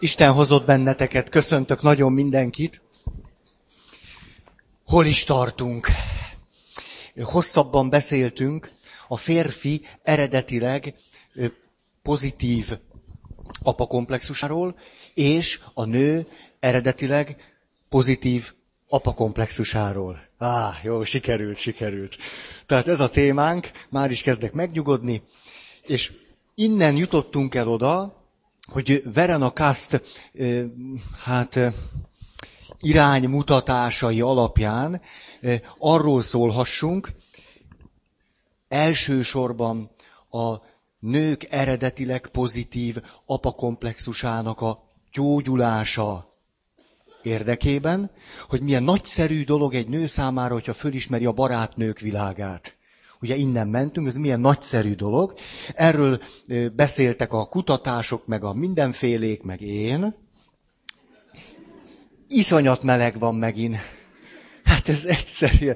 Isten hozott benneteket, köszöntök nagyon mindenkit. Hol is tartunk? Hosszabban beszéltünk a férfi eredetileg pozitív apakomplexusáról, és a nő eredetileg pozitív apakomplexusáról. Á, jó, sikerült, sikerült. Tehát ez a témánk, már is kezdek megnyugodni, és innen jutottunk el oda, hogy Verena Kast, hát iránymutatásai alapján arról szólhassunk, elsősorban a nők eredetileg pozitív apakomplexusának a gyógyulása érdekében, hogy milyen nagyszerű dolog egy nő számára, hogyha fölismeri a barátnők világát. Ugye innen mentünk, ez milyen nagyszerű dolog. Erről beszéltek a kutatások, meg a mindenfélék, meg én. Iszonyat meleg van megint. Hát ez egyszerű.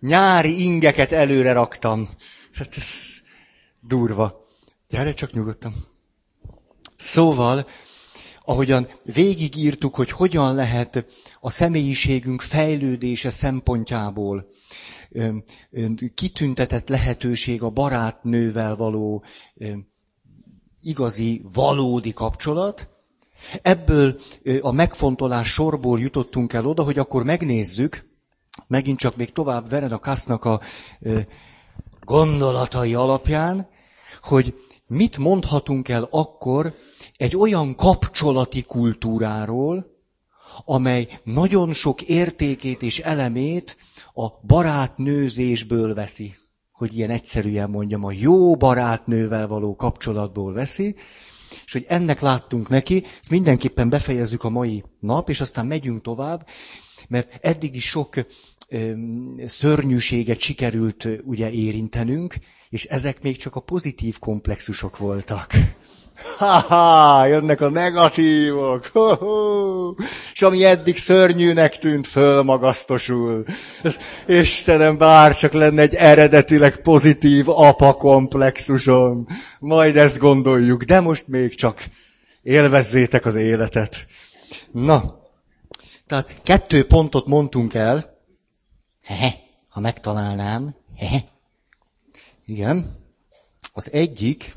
Nyári ingeket előre raktam. Hát ez durva. Gyere csak nyugodtan. Szóval, ahogyan végigírtuk, hogy hogyan lehet a személyiségünk fejlődése szempontjából kitüntetett lehetőség a barátnővel való igazi, valódi kapcsolat. Ebből a megfontolás sorból jutottunk el oda, hogy akkor megnézzük, megint csak még tovább Verena Kasznak a gondolatai alapján, hogy mit mondhatunk el akkor egy olyan kapcsolati kultúráról, amely nagyon sok értékét és elemét a barátnőzésből veszi, hogy ilyen egyszerűen mondjam, a jó barátnővel való kapcsolatból veszi, és hogy ennek láttunk neki, ezt mindenképpen befejezzük a mai nap, és aztán megyünk tovább, mert eddig is sok ö, szörnyűséget sikerült ugye érintenünk, és ezek még csak a pozitív komplexusok voltak. Ha-ha, jönnek a negatívok. Ho-ho. És ami eddig szörnyűnek tűnt, fölmagasztosul. Istenem, bár csak lenne egy eredetileg pozitív apa komplexusom. Majd ezt gondoljuk, de most még csak élvezzétek az életet. Na, tehát kettő pontot mondtunk el. Hehe, ha megtalálnám. Hehe. Igen. Az egyik,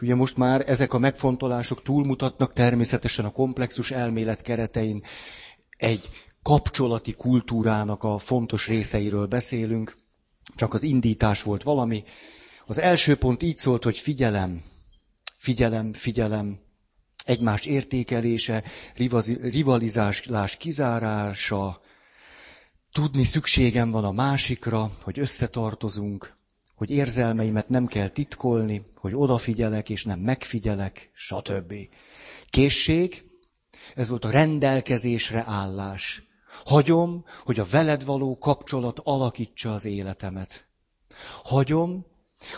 és ugye most már ezek a megfontolások túlmutatnak természetesen a komplexus elmélet keretein. Egy kapcsolati kultúrának a fontos részeiről beszélünk, csak az indítás volt valami. Az első pont így szólt, hogy figyelem, figyelem, figyelem, egymás értékelése, rivalizálás kizárása, tudni szükségem van a másikra, hogy összetartozunk, hogy érzelmeimet nem kell titkolni, hogy odafigyelek és nem megfigyelek, stb. Készség, ez volt a rendelkezésre állás. Hagyom, hogy a veled való kapcsolat alakítsa az életemet. Hagyom,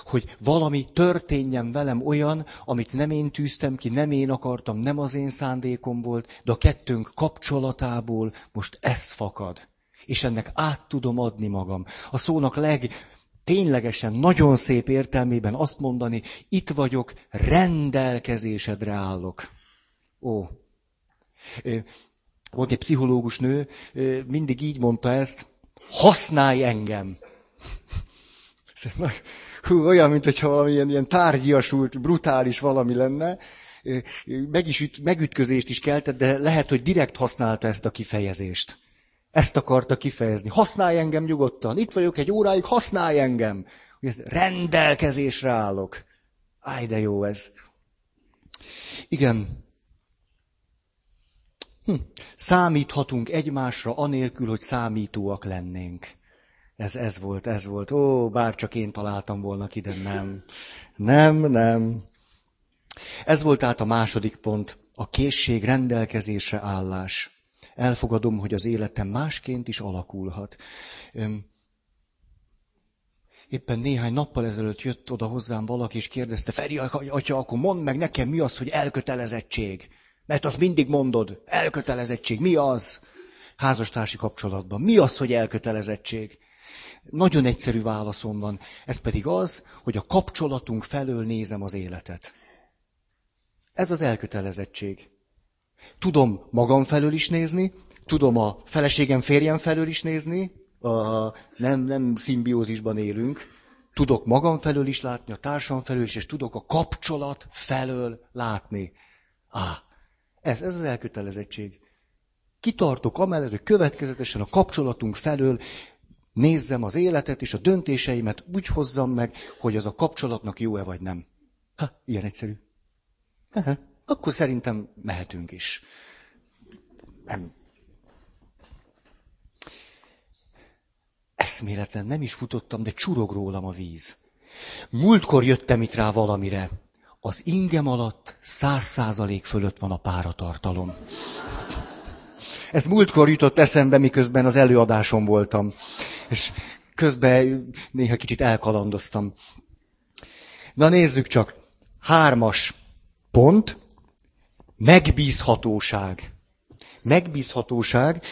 hogy valami történjen velem olyan, amit nem én tűztem ki, nem én akartam, nem az én szándékom volt, de a kettőnk kapcsolatából most ez fakad. És ennek át tudom adni magam. A szónak leg ténylegesen nagyon szép értelmében azt mondani, itt vagyok, rendelkezésedre állok. Ó. Volt egy pszichológus nő, mindig így mondta ezt, használj engem. Hú, olyan, mint hogyha valami ilyen, ilyen tárgyiasult, brutális valami lenne. Meg is üt, megütközést is keltett, de lehet, hogy direkt használta ezt a kifejezést. Ezt akarta kifejezni. Használj engem nyugodtan. Itt vagyok egy óráig, használj engem. Hogy ez rendelkezésre állok. Áj, de jó ez. Igen. Hm. Számíthatunk egymásra anélkül, hogy számítóak lennénk. Ez, ez volt, ez volt. Ó, bár csak én találtam volna ki, de nem. Nem, nem. Ez volt át a második pont. A készség rendelkezésre állás elfogadom, hogy az életem másként is alakulhat. Éppen néhány nappal ezelőtt jött oda hozzám valaki, és kérdezte, Feri, atya, akkor mondd meg nekem, mi az, hogy elkötelezettség. Mert azt mindig mondod, elkötelezettség, mi az? Házastársi kapcsolatban. Mi az, hogy elkötelezettség? Nagyon egyszerű válaszom van. Ez pedig az, hogy a kapcsolatunk felől nézem az életet. Ez az elkötelezettség. Tudom magam felől is nézni, tudom a feleségem férjem felől is nézni, a, nem, nem szimbiózisban élünk, tudok magam felől is látni, a társam felől is, és tudok a kapcsolat felől látni. Á, ez, ez az elkötelezettség. Kitartok amellett, hogy következetesen a kapcsolatunk felől nézzem az életet és a döntéseimet úgy hozzam meg, hogy az a kapcsolatnak jó-e vagy nem. Ha, ilyen egyszerű. Aha, akkor szerintem mehetünk is. Nem. Eszméletlen, nem is futottam, de csurog rólam a víz. Múltkor jöttem itt rá valamire. Az ingem alatt száz százalék fölött van a páratartalom. Ez múltkor jutott eszembe, miközben az előadáson voltam. És közben néha kicsit elkalandoztam. Na nézzük csak. Hármas pont. Megbízhatóság. Megbízhatóság.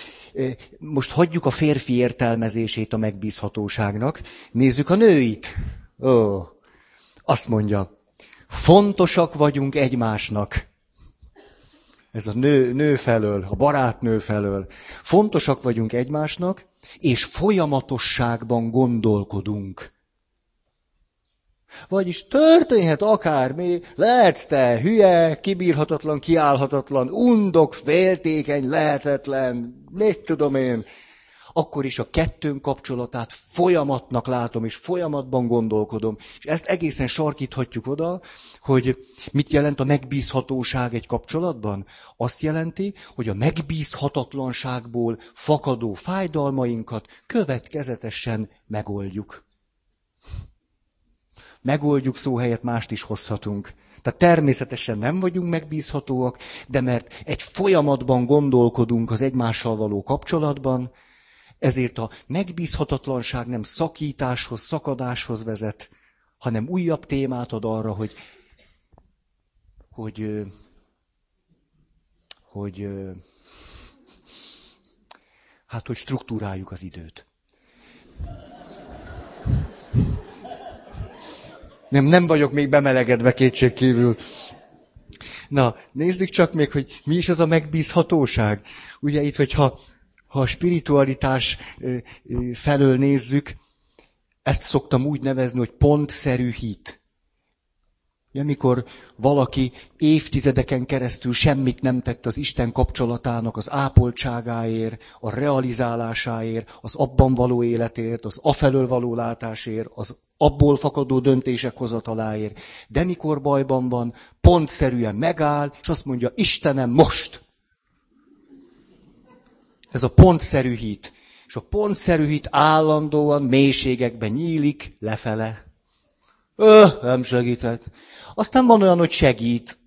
Most hagyjuk a férfi értelmezését a megbízhatóságnak. Nézzük a nőit. Ó, azt mondja, fontosak vagyunk egymásnak. Ez a nő, nő felől, a barátnő felől. Fontosak vagyunk egymásnak, és folyamatosságban gondolkodunk. Vagyis történhet akármi, lehetsz te hülye, kibírhatatlan, kiállhatatlan, undok, féltékeny, lehetetlen, mit tudom én. Akkor is a kettőnk kapcsolatát folyamatnak látom, és folyamatban gondolkodom. És ezt egészen sarkíthatjuk oda, hogy mit jelent a megbízhatóság egy kapcsolatban? Azt jelenti, hogy a megbízhatatlanságból fakadó fájdalmainkat következetesen megoldjuk megoldjuk szó helyett mást is hozhatunk. Tehát természetesen nem vagyunk megbízhatóak, de mert egy folyamatban gondolkodunk az egymással való kapcsolatban, ezért a megbízhatatlanság nem szakításhoz, szakadáshoz vezet, hanem újabb témát ad arra, hogy, hogy, hogy, hát, hogy struktúráljuk az időt. Nem, nem vagyok még bemelegedve kétség kívül. Na, nézzük csak még, hogy mi is az a megbízhatóság. Ugye itt, hogyha ha a spiritualitás felől nézzük, ezt szoktam úgy nevezni, hogy pontszerű hit. Amikor valaki évtizedeken keresztül semmit nem tett az Isten kapcsolatának az ápoltságáért, a realizálásáért, az abban való életért, az afelől való látásért, az abból fakadó döntések hozataláért. De mikor bajban van, pontszerűen megáll, és azt mondja, Istenem, most! Ez a pontszerű hit. És a pontszerű hit állandóan mélységekben nyílik lefele. Öh, nem segített. Aztán van olyan, hogy segít.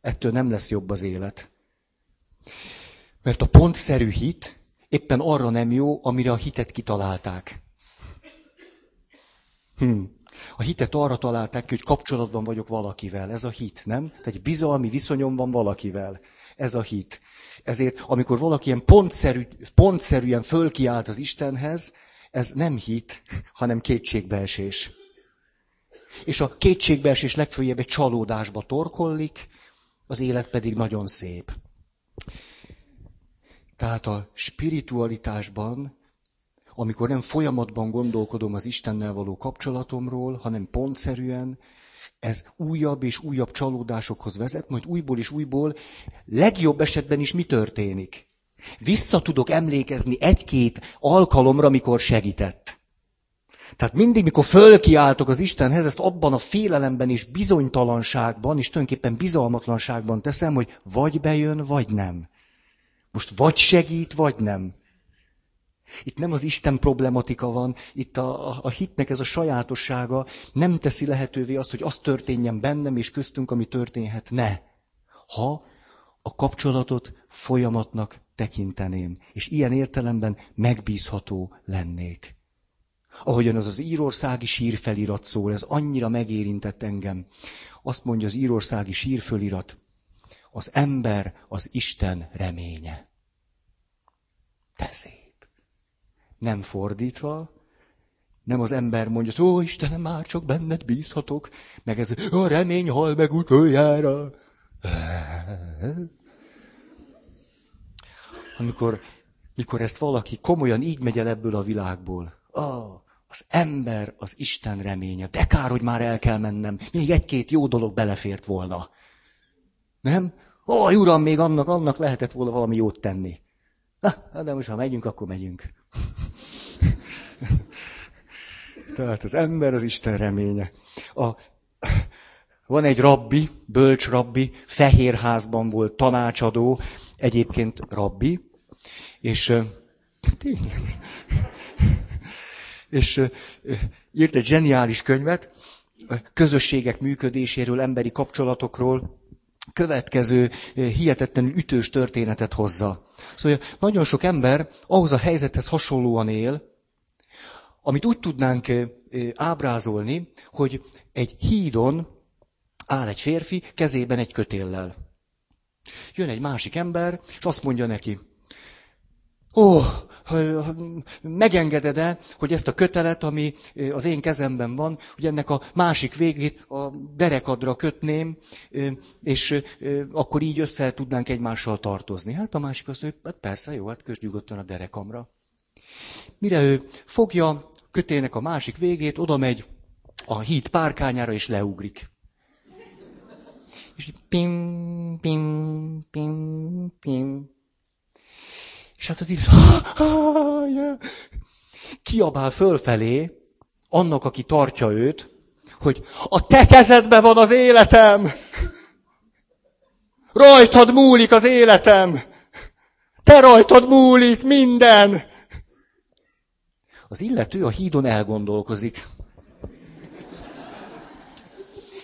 Ettől nem lesz jobb az élet. Mert a pontszerű hit éppen arra nem jó, amire a hitet kitalálták. Hm. A hitet arra találták ki, hogy kapcsolatban vagyok valakivel. Ez a hit, nem? Tehát egy bizalmi viszonyom van valakivel. Ez a hit. Ezért, amikor valaki ilyen pontszerű, pontszerűen fölkiált az Istenhez, ez nem hit, hanem kétségbeesés. És a kétségbeesés legfőjebb egy csalódásba torkollik, az élet pedig nagyon szép. Tehát a spiritualitásban, amikor nem folyamatban gondolkodom az Istennel való kapcsolatomról, hanem pontszerűen, ez újabb és újabb csalódásokhoz vezet, majd újból és újból, legjobb esetben is mi történik? Vissza tudok emlékezni egy-két alkalomra, amikor segített. Tehát mindig, mikor fölkiáltok az Istenhez, ezt abban a félelemben és bizonytalanságban, és tulajdonképpen bizalmatlanságban teszem, hogy vagy bejön, vagy nem. Most vagy segít, vagy nem. Itt nem az Isten problematika van, itt a, a, a hitnek ez a sajátossága nem teszi lehetővé azt, hogy az történjen bennem és köztünk, ami történhet. Ne. Ha a kapcsolatot folyamatnak tekinteném, és ilyen értelemben megbízható lennék. Ahogyan az az írországi sírfelirat szól, ez annyira megérintett engem. Azt mondja az írországi sírfelirat, az ember az Isten reménye. De szép. Nem fordítva, Nem az ember mondja, ó, Istenem, már csak benned bízhatok. Meg ez, a remény hal meg utoljára. Amikor, mikor ezt valaki komolyan így megy el ebből a világból. Oh, az ember az Isten reménye. De kár, hogy már el kell mennem. Még egy-két jó dolog belefért volna. Nem? Ó, uram, még annak, annak lehetett volna valami jót tenni. Na, de most ha megyünk, akkor megyünk. Tehát az ember az Isten reménye. A, van egy rabbi, bölcs rabbi, Fehérházban volt tanácsadó, egyébként rabbi, és és írt egy zseniális könyvet, közösségek működéséről, emberi kapcsolatokról, következő hihetetlenül ütős történetet hozza. Szóval nagyon sok ember ahhoz a helyzethez hasonlóan él, amit úgy tudnánk ábrázolni, hogy egy hídon áll egy férfi kezében egy kötéllel. Jön egy másik ember, és azt mondja neki, ó, megengeded-e, hogy ezt a kötelet, ami az én kezemben van, hogy ennek a másik végét a derekadra kötném, és akkor így össze tudnánk egymással tartozni. Hát a másik azt mondja, hát persze, jó, hát kösd nyugodtan a derekamra. Mire ő fogja kötének a másik végét, oda megy a híd párkányára, és leugrik. És pim, pim, pim, pim. És hát az illető kiabál fölfelé annak, aki tartja őt, hogy a te kezedben van az életem! Rajtad múlik az életem! Te rajtad múlik minden! Az illető a hídon elgondolkozik.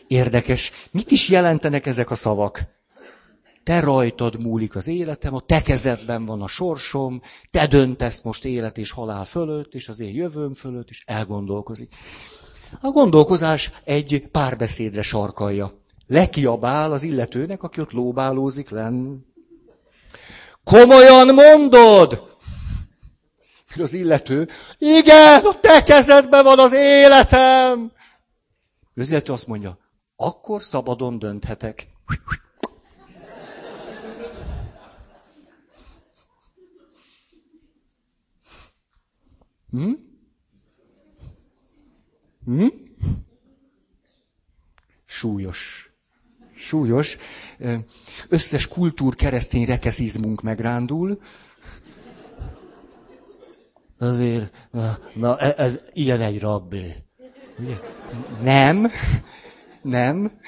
Érdekes, mit is jelentenek ezek a szavak? Te rajtad múlik az életem, a te kezedben van a sorsom, te döntesz most élet és halál fölött, és az én jövőm fölött, és elgondolkozik. A gondolkozás egy párbeszédre sarkalja. Lekiabál az illetőnek, aki ott lóbálózik lenn. Komolyan mondod? Az illető, igen, a te kezedben van az életem. Az illető azt mondja, akkor szabadon dönthetek. Hm? Hm? Súlyos. Súlyos. Összes kultúr keresztény rekeszizmunk megrándul. Azért, na, na e, ez ilyen egy rabbi. Nem, nem.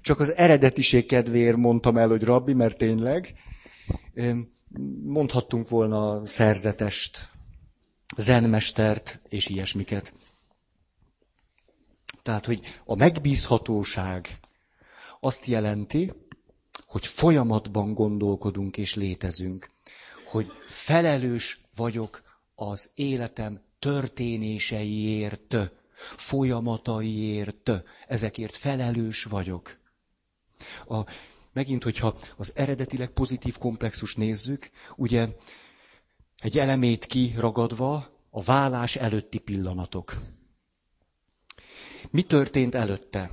Csak az eredetiség kedvéért mondtam el, hogy rabbi, mert tényleg. Mondhattunk volna szerzetest, zenmestert és ilyesmiket. Tehát, hogy a megbízhatóság azt jelenti, hogy folyamatban gondolkodunk és létezünk, hogy felelős vagyok az életem történéseiért, folyamataiért, ezekért felelős vagyok. A, megint, hogyha az eredetileg pozitív komplexus nézzük, ugye egy elemét kiragadva a vállás előtti pillanatok. Mi történt előtte?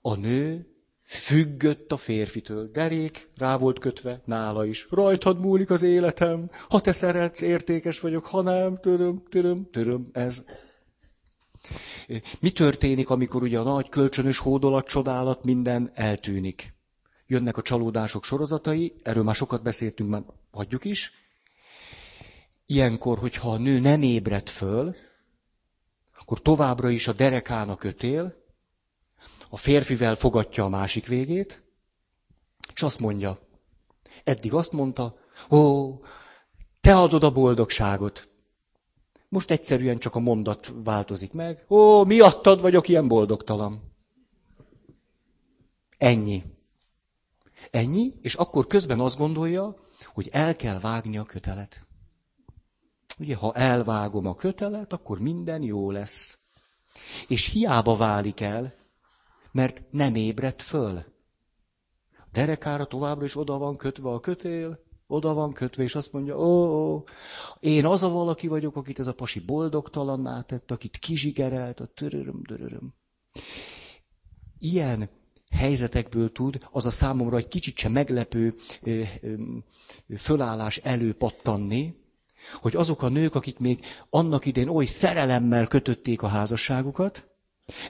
A nő függött a férfitől. Derék rá volt kötve, nála is. Rajtad múlik az életem. Ha te szeretsz, értékes vagyok, ha nem, töröm, töröm, töröm, ez. Mi történik, amikor ugye a nagy kölcsönös hódolat, csodálat, minden eltűnik? Jönnek a csalódások sorozatai, erről már sokat beszéltünk, már hagyjuk is. Ilyenkor, hogyha a nő nem ébred föl, akkor továbbra is a derekának kötél, a férfivel fogatja a másik végét, és azt mondja, eddig azt mondta, ó, te adod a boldogságot. Most egyszerűen csak a mondat változik meg. Ó, miattad vagyok ilyen boldogtalan. Ennyi. Ennyi, és akkor közben azt gondolja, hogy el kell vágni a kötelet. Ugye, ha elvágom a kötelet, akkor minden jó lesz. És hiába válik el, mert nem ébredt föl. A derekára továbbra is oda van kötve a kötél, oda van kötve, és azt mondja, ó, ó, én az a valaki vagyok, akit ez a pasi boldogtalanná tett, akit kizsigerelt, a töröröm, döröröm. Ilyen helyzetekből tud az a számomra egy kicsit sem meglepő ö, ö, fölállás előpattanni, hogy azok a nők, akik még annak idén oly szerelemmel kötötték a házasságukat,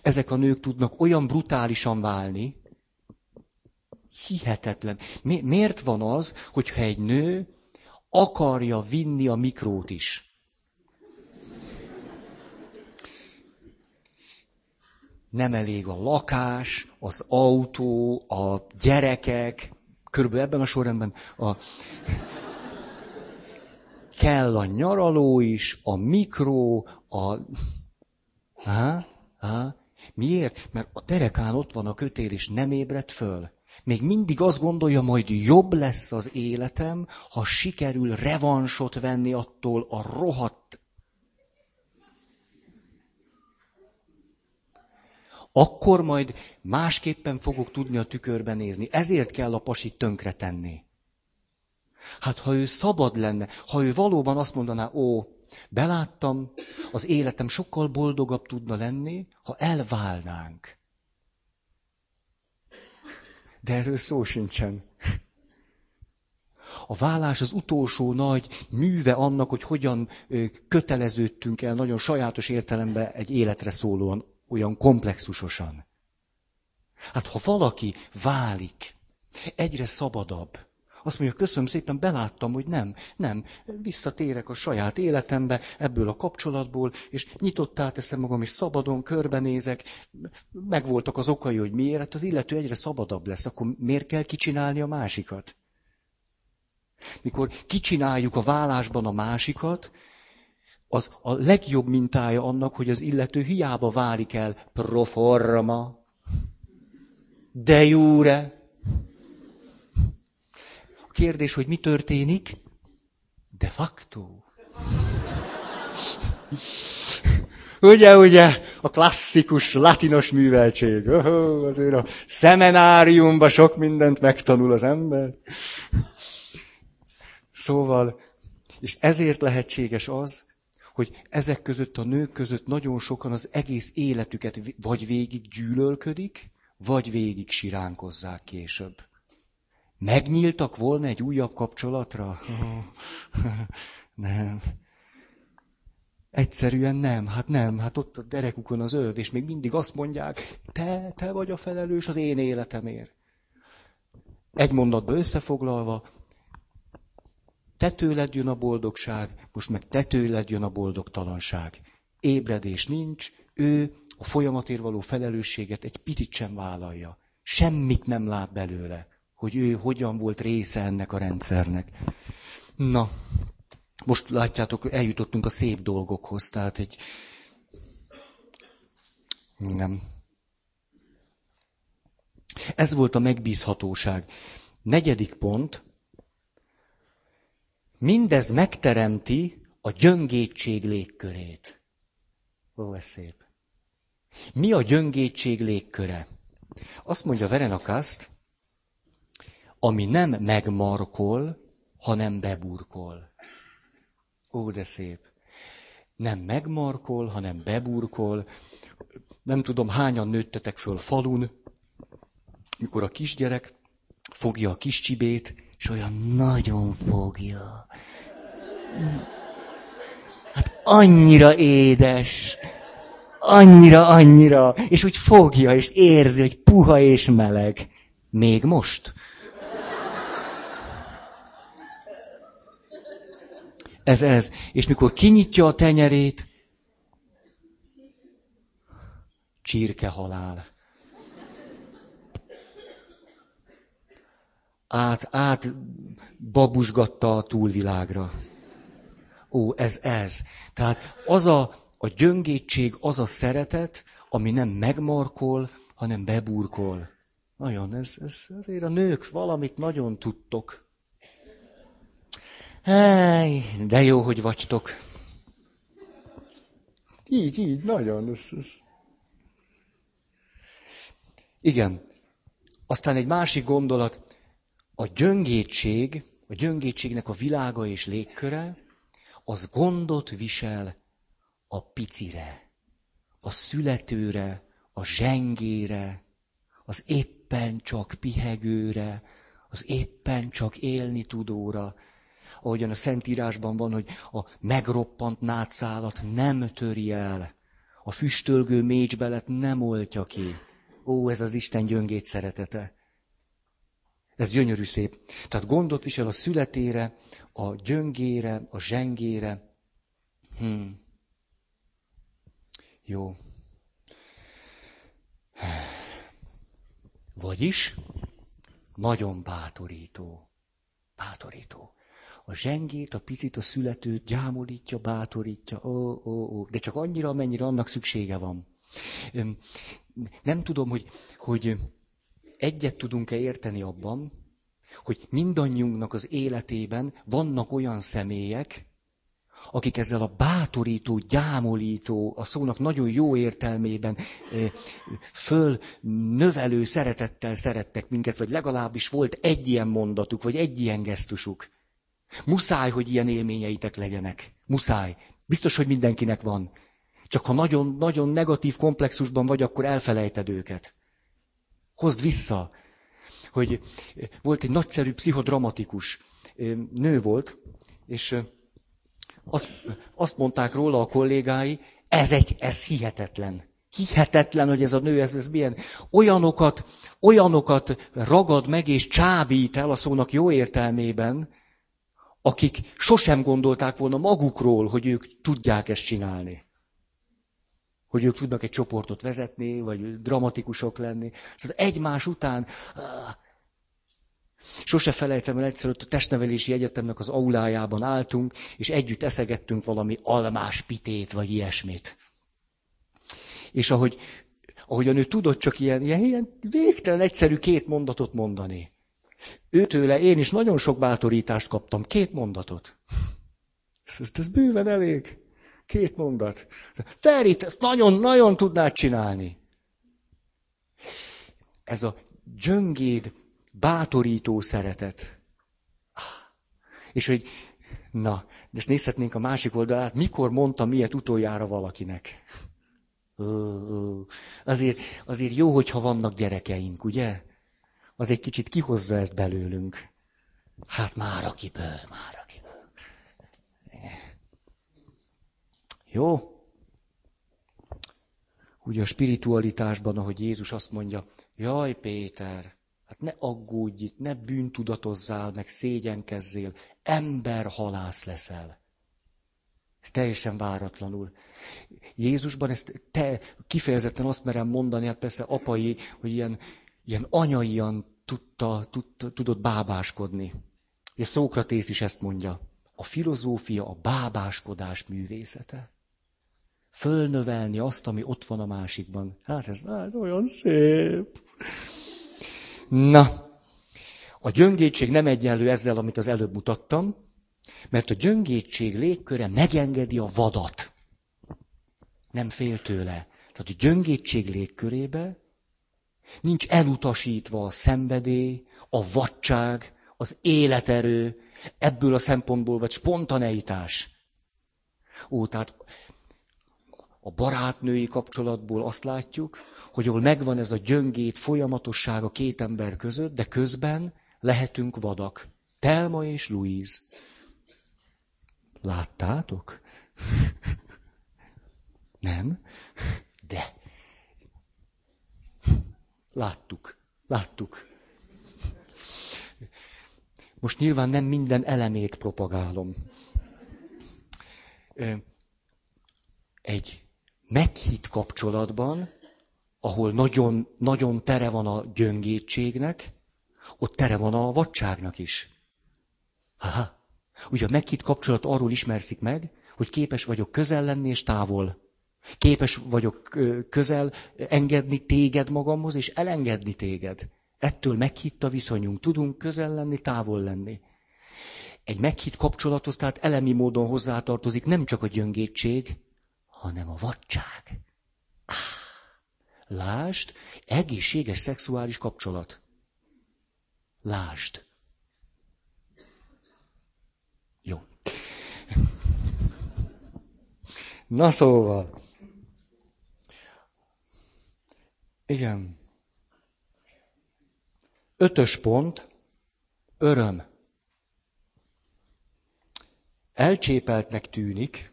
ezek a nők tudnak olyan brutálisan válni, hihetetlen. Mi, miért van az, hogyha egy nő akarja vinni a mikrót is? Nem elég a lakás, az autó, a gyerekek, körülbelül ebben a sorrendben a... kell a nyaraló is, a mikró, a... Ha? Ha? Miért? Mert a derekán ott van a kötél, és nem ébredt föl. Még mindig azt gondolja, majd jobb lesz az életem, ha sikerül revansot venni attól a rohadt. Akkor majd másképpen fogok tudni a tükörben nézni. Ezért kell a pasit tönkretenni. Hát ha ő szabad lenne, ha ő valóban azt mondaná, ó, beláttam, az életem sokkal boldogabb tudna lenni, ha elválnánk. De erről szó sincsen. A vállás az utolsó nagy műve annak, hogy hogyan köteleződtünk el nagyon sajátos értelemben egy életre szólóan, olyan komplexusosan. Hát ha valaki válik, egyre szabadabb, azt mondja, köszönöm szépen, beláttam, hogy nem, nem, visszatérek a saját életembe, ebből a kapcsolatból, és nyitottá teszem magam, és szabadon körbenézek, megvoltak az okai, hogy miért, hát az illető egyre szabadabb lesz, akkor miért kell kicsinálni a másikat? Mikor kicsináljuk a vállásban a másikat, az a legjobb mintája annak, hogy az illető hiába válik el proforma, de jure, Kérdés, hogy mi történik? De facto. Ugye, ugye, a klasszikus latinos műveltség. Oh, azért a szemenáriumban sok mindent megtanul az ember. Szóval, és ezért lehetséges az, hogy ezek között a nők között nagyon sokan az egész életüket vagy végig gyűlölködik, vagy végig siránkozzák később. Megnyíltak volna egy újabb kapcsolatra? nem. Egyszerűen nem, hát nem, hát ott a derekukon az öv, és még mindig azt mondják, te, te vagy a felelős az én életemért. Egy mondatba összefoglalva, te tőled jön a boldogság, most meg te tőled jön a boldogtalanság. Ébredés nincs, ő a folyamatért való felelősséget egy picit sem vállalja. Semmit nem lát belőle hogy ő hogyan volt része ennek a rendszernek. Na, most látjátok, eljutottunk a szép dolgokhoz, tehát egy... Nem. Ez volt a megbízhatóság. Negyedik pont. Mindez megteremti a gyöngétség légkörét. Ó, ez szép. Mi a gyöngétség légköre? Azt mondja Verenakaszt, ami nem megmarkol, hanem beburkol. Ó, de szép. Nem megmarkol, hanem beburkol. Nem tudom, hányan nőttetek föl falun, mikor a kisgyerek fogja a kis csibét, és olyan nagyon fogja. Hát annyira édes, annyira, annyira, és úgy fogja, és érzi, hogy puha és meleg. Még most? Ez ez. És mikor kinyitja a tenyerét, csirke halál. Át, át babusgatta a túlvilágra. Ó, ez ez. Tehát az a, a gyöngétség, az a szeretet, ami nem megmarkol, hanem beburkol. Nagyon, ez, ez azért a nők valamit nagyon tudtok. Háj, de jó, hogy vagytok. Így, így, nagyon. Ez, ez. Igen. Aztán egy másik gondolat. A gyöngétség a gyöngétségnek a világa és légköre, az gondot visel a picire, a születőre, a zsengére, az éppen csak pihegőre, az éppen csak élni tudóra. Ahogyan a Szentírásban van, hogy a megroppant nátszálat nem töri el, a füstölgő mécsbelet nem oltja ki. Ó, ez az Isten gyöngét szeretete. Ez gyönyörű szép. Tehát gondot visel a születére, a gyöngére, a zsengére. Hmm. Jó. Vagyis nagyon bátorító. Bátorító. A zsengét, a picit, a születőt gyámolítja, bátorítja, ó, ó, ó, de csak annyira, amennyire annak szüksége van. Nem tudom, hogy, hogy egyet tudunk-e érteni abban, hogy mindannyiunknak az életében vannak olyan személyek, akik ezzel a bátorító, gyámolító, a szónak nagyon jó értelmében föl növelő szeretettel szerettek minket, vagy legalábbis volt egy ilyen mondatuk, vagy egy ilyen gesztusuk. Muszáj, hogy ilyen élményeitek legyenek. Muszáj. Biztos, hogy mindenkinek van. Csak ha nagyon-nagyon negatív komplexusban vagy, akkor elfelejted őket. Hozd vissza. Hogy volt egy nagyszerű pszichodramatikus nő volt, és azt, azt mondták róla a kollégái, ez egy, ez hihetetlen. Hihetetlen, hogy ez a nő, ez, ez milyen. Olyanokat, olyanokat ragad meg és csábít el a szónak jó értelmében, akik sosem gondolták volna magukról, hogy ők tudják ezt csinálni. Hogy ők tudnak egy csoportot vezetni, vagy dramatikusok lenni. Szóval egymás után Sose felejtem el egyszer, ott a testnevelési egyetemnek az aulájában álltunk, és együtt eszegettünk valami almás pitét, vagy ilyesmit. És ahogy, ahogy a nő tudott csak ilyen, ilyen, ilyen végtelen egyszerű két mondatot mondani. Őtőle én is nagyon sok bátorítást kaptam, két mondatot. Ez, ez bőven elég. Két mondat. Ferit, ezt nagyon-nagyon tudnád csinálni. Ez a gyöngéd bátorító szeretet. És hogy, na, de nézhetnénk a másik oldalát, mikor mondtam miért utoljára valakinek. Azért, azért jó, hogyha vannak gyerekeink, ugye? Az egy kicsit kihozza ezt belőlünk. Hát már akiből, már akiből. Jó? Ugye a spiritualitásban, ahogy Jézus azt mondja, jaj Péter, Hát ne aggódj itt, ne bűntudatozzál, meg szégyenkezzél, halász leszel. Teljesen váratlanul. Jézusban ezt te kifejezetten azt merem mondani, hát persze apai, hogy ilyen, ilyen anyaian tudta, tudta, tudott bábáskodni. És Szókratész is ezt mondja. A filozófia a bábáskodás művészete. Fölnövelni azt, ami ott van a másikban. Hát ez hát olyan szép. Na, a gyöngétség nem egyenlő ezzel, amit az előbb mutattam, mert a gyöngétség légköre megengedi a vadat. Nem fél tőle. Tehát a gyöngétség légkörébe nincs elutasítva a szenvedély, a vadság, az életerő, ebből a szempontból vagy spontaneitás. Ó, tehát a barátnői kapcsolatból azt látjuk, hogy ahol megvan ez a gyöngét folyamatosság a két ember között, de közben lehetünk vadak. Telma és Louise. Láttátok? Nem? De. Láttuk. Láttuk. Most nyilván nem minden elemét propagálom. Egy meghitt kapcsolatban ahol nagyon, nagyon tere van a gyöngétségnek, ott tere van a vadságnak is. Ha, Ugye a meghitt kapcsolat arról ismerszik meg, hogy képes vagyok közel lenni és távol. Képes vagyok közel engedni téged magamhoz, és elengedni téged. Ettől meghitt a viszonyunk. Tudunk közel lenni, távol lenni. Egy meghitt kapcsolathoz tehát elemi módon hozzátartozik nem csak a gyöngétség, hanem a vadság. Ah, lást, egészséges szexuális kapcsolat. lást. Jó. Na szóval. Igen. Ötös pont. Öröm. Elcsépeltnek tűnik,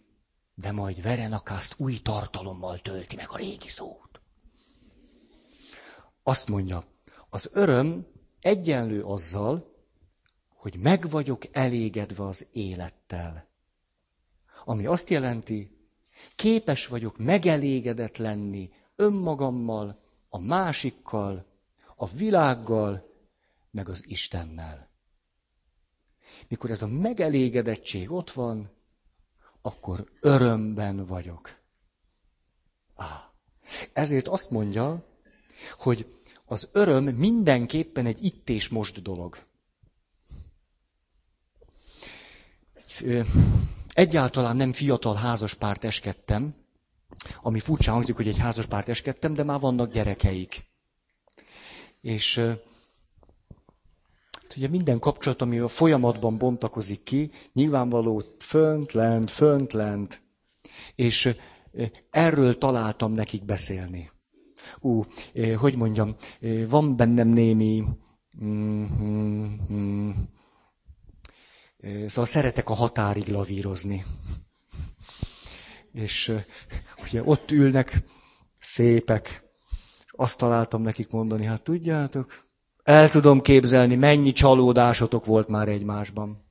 de majd Verenakászt új tartalommal tölti meg a régi szót. Azt mondja, az öröm egyenlő azzal, hogy meg vagyok elégedve az élettel. Ami azt jelenti, képes vagyok megelégedett lenni önmagammal, a másikkal, a világgal, meg az Istennel. Mikor ez a megelégedettség ott van, akkor örömben vagyok. Ah. Ezért azt mondja, hogy az öröm mindenképpen egy itt és most dolog. Egyáltalán nem fiatal házaspárt eskedtem, ami furcsa hangzik, hogy egy házaspárt eskedtem, de már vannak gyerekeik. És ugye minden kapcsolat, ami a folyamatban bontakozik ki, nyilvánvaló fönt, lent, fönt, lent. És erről találtam nekik beszélni. Ú, hogy mondjam, van bennem némi... Mm-hmm, Szóval szeretek a határig lavírozni. És ugye ott ülnek szépek, és azt találtam nekik mondani, hát tudjátok, el tudom képzelni, mennyi csalódásotok volt már egymásban.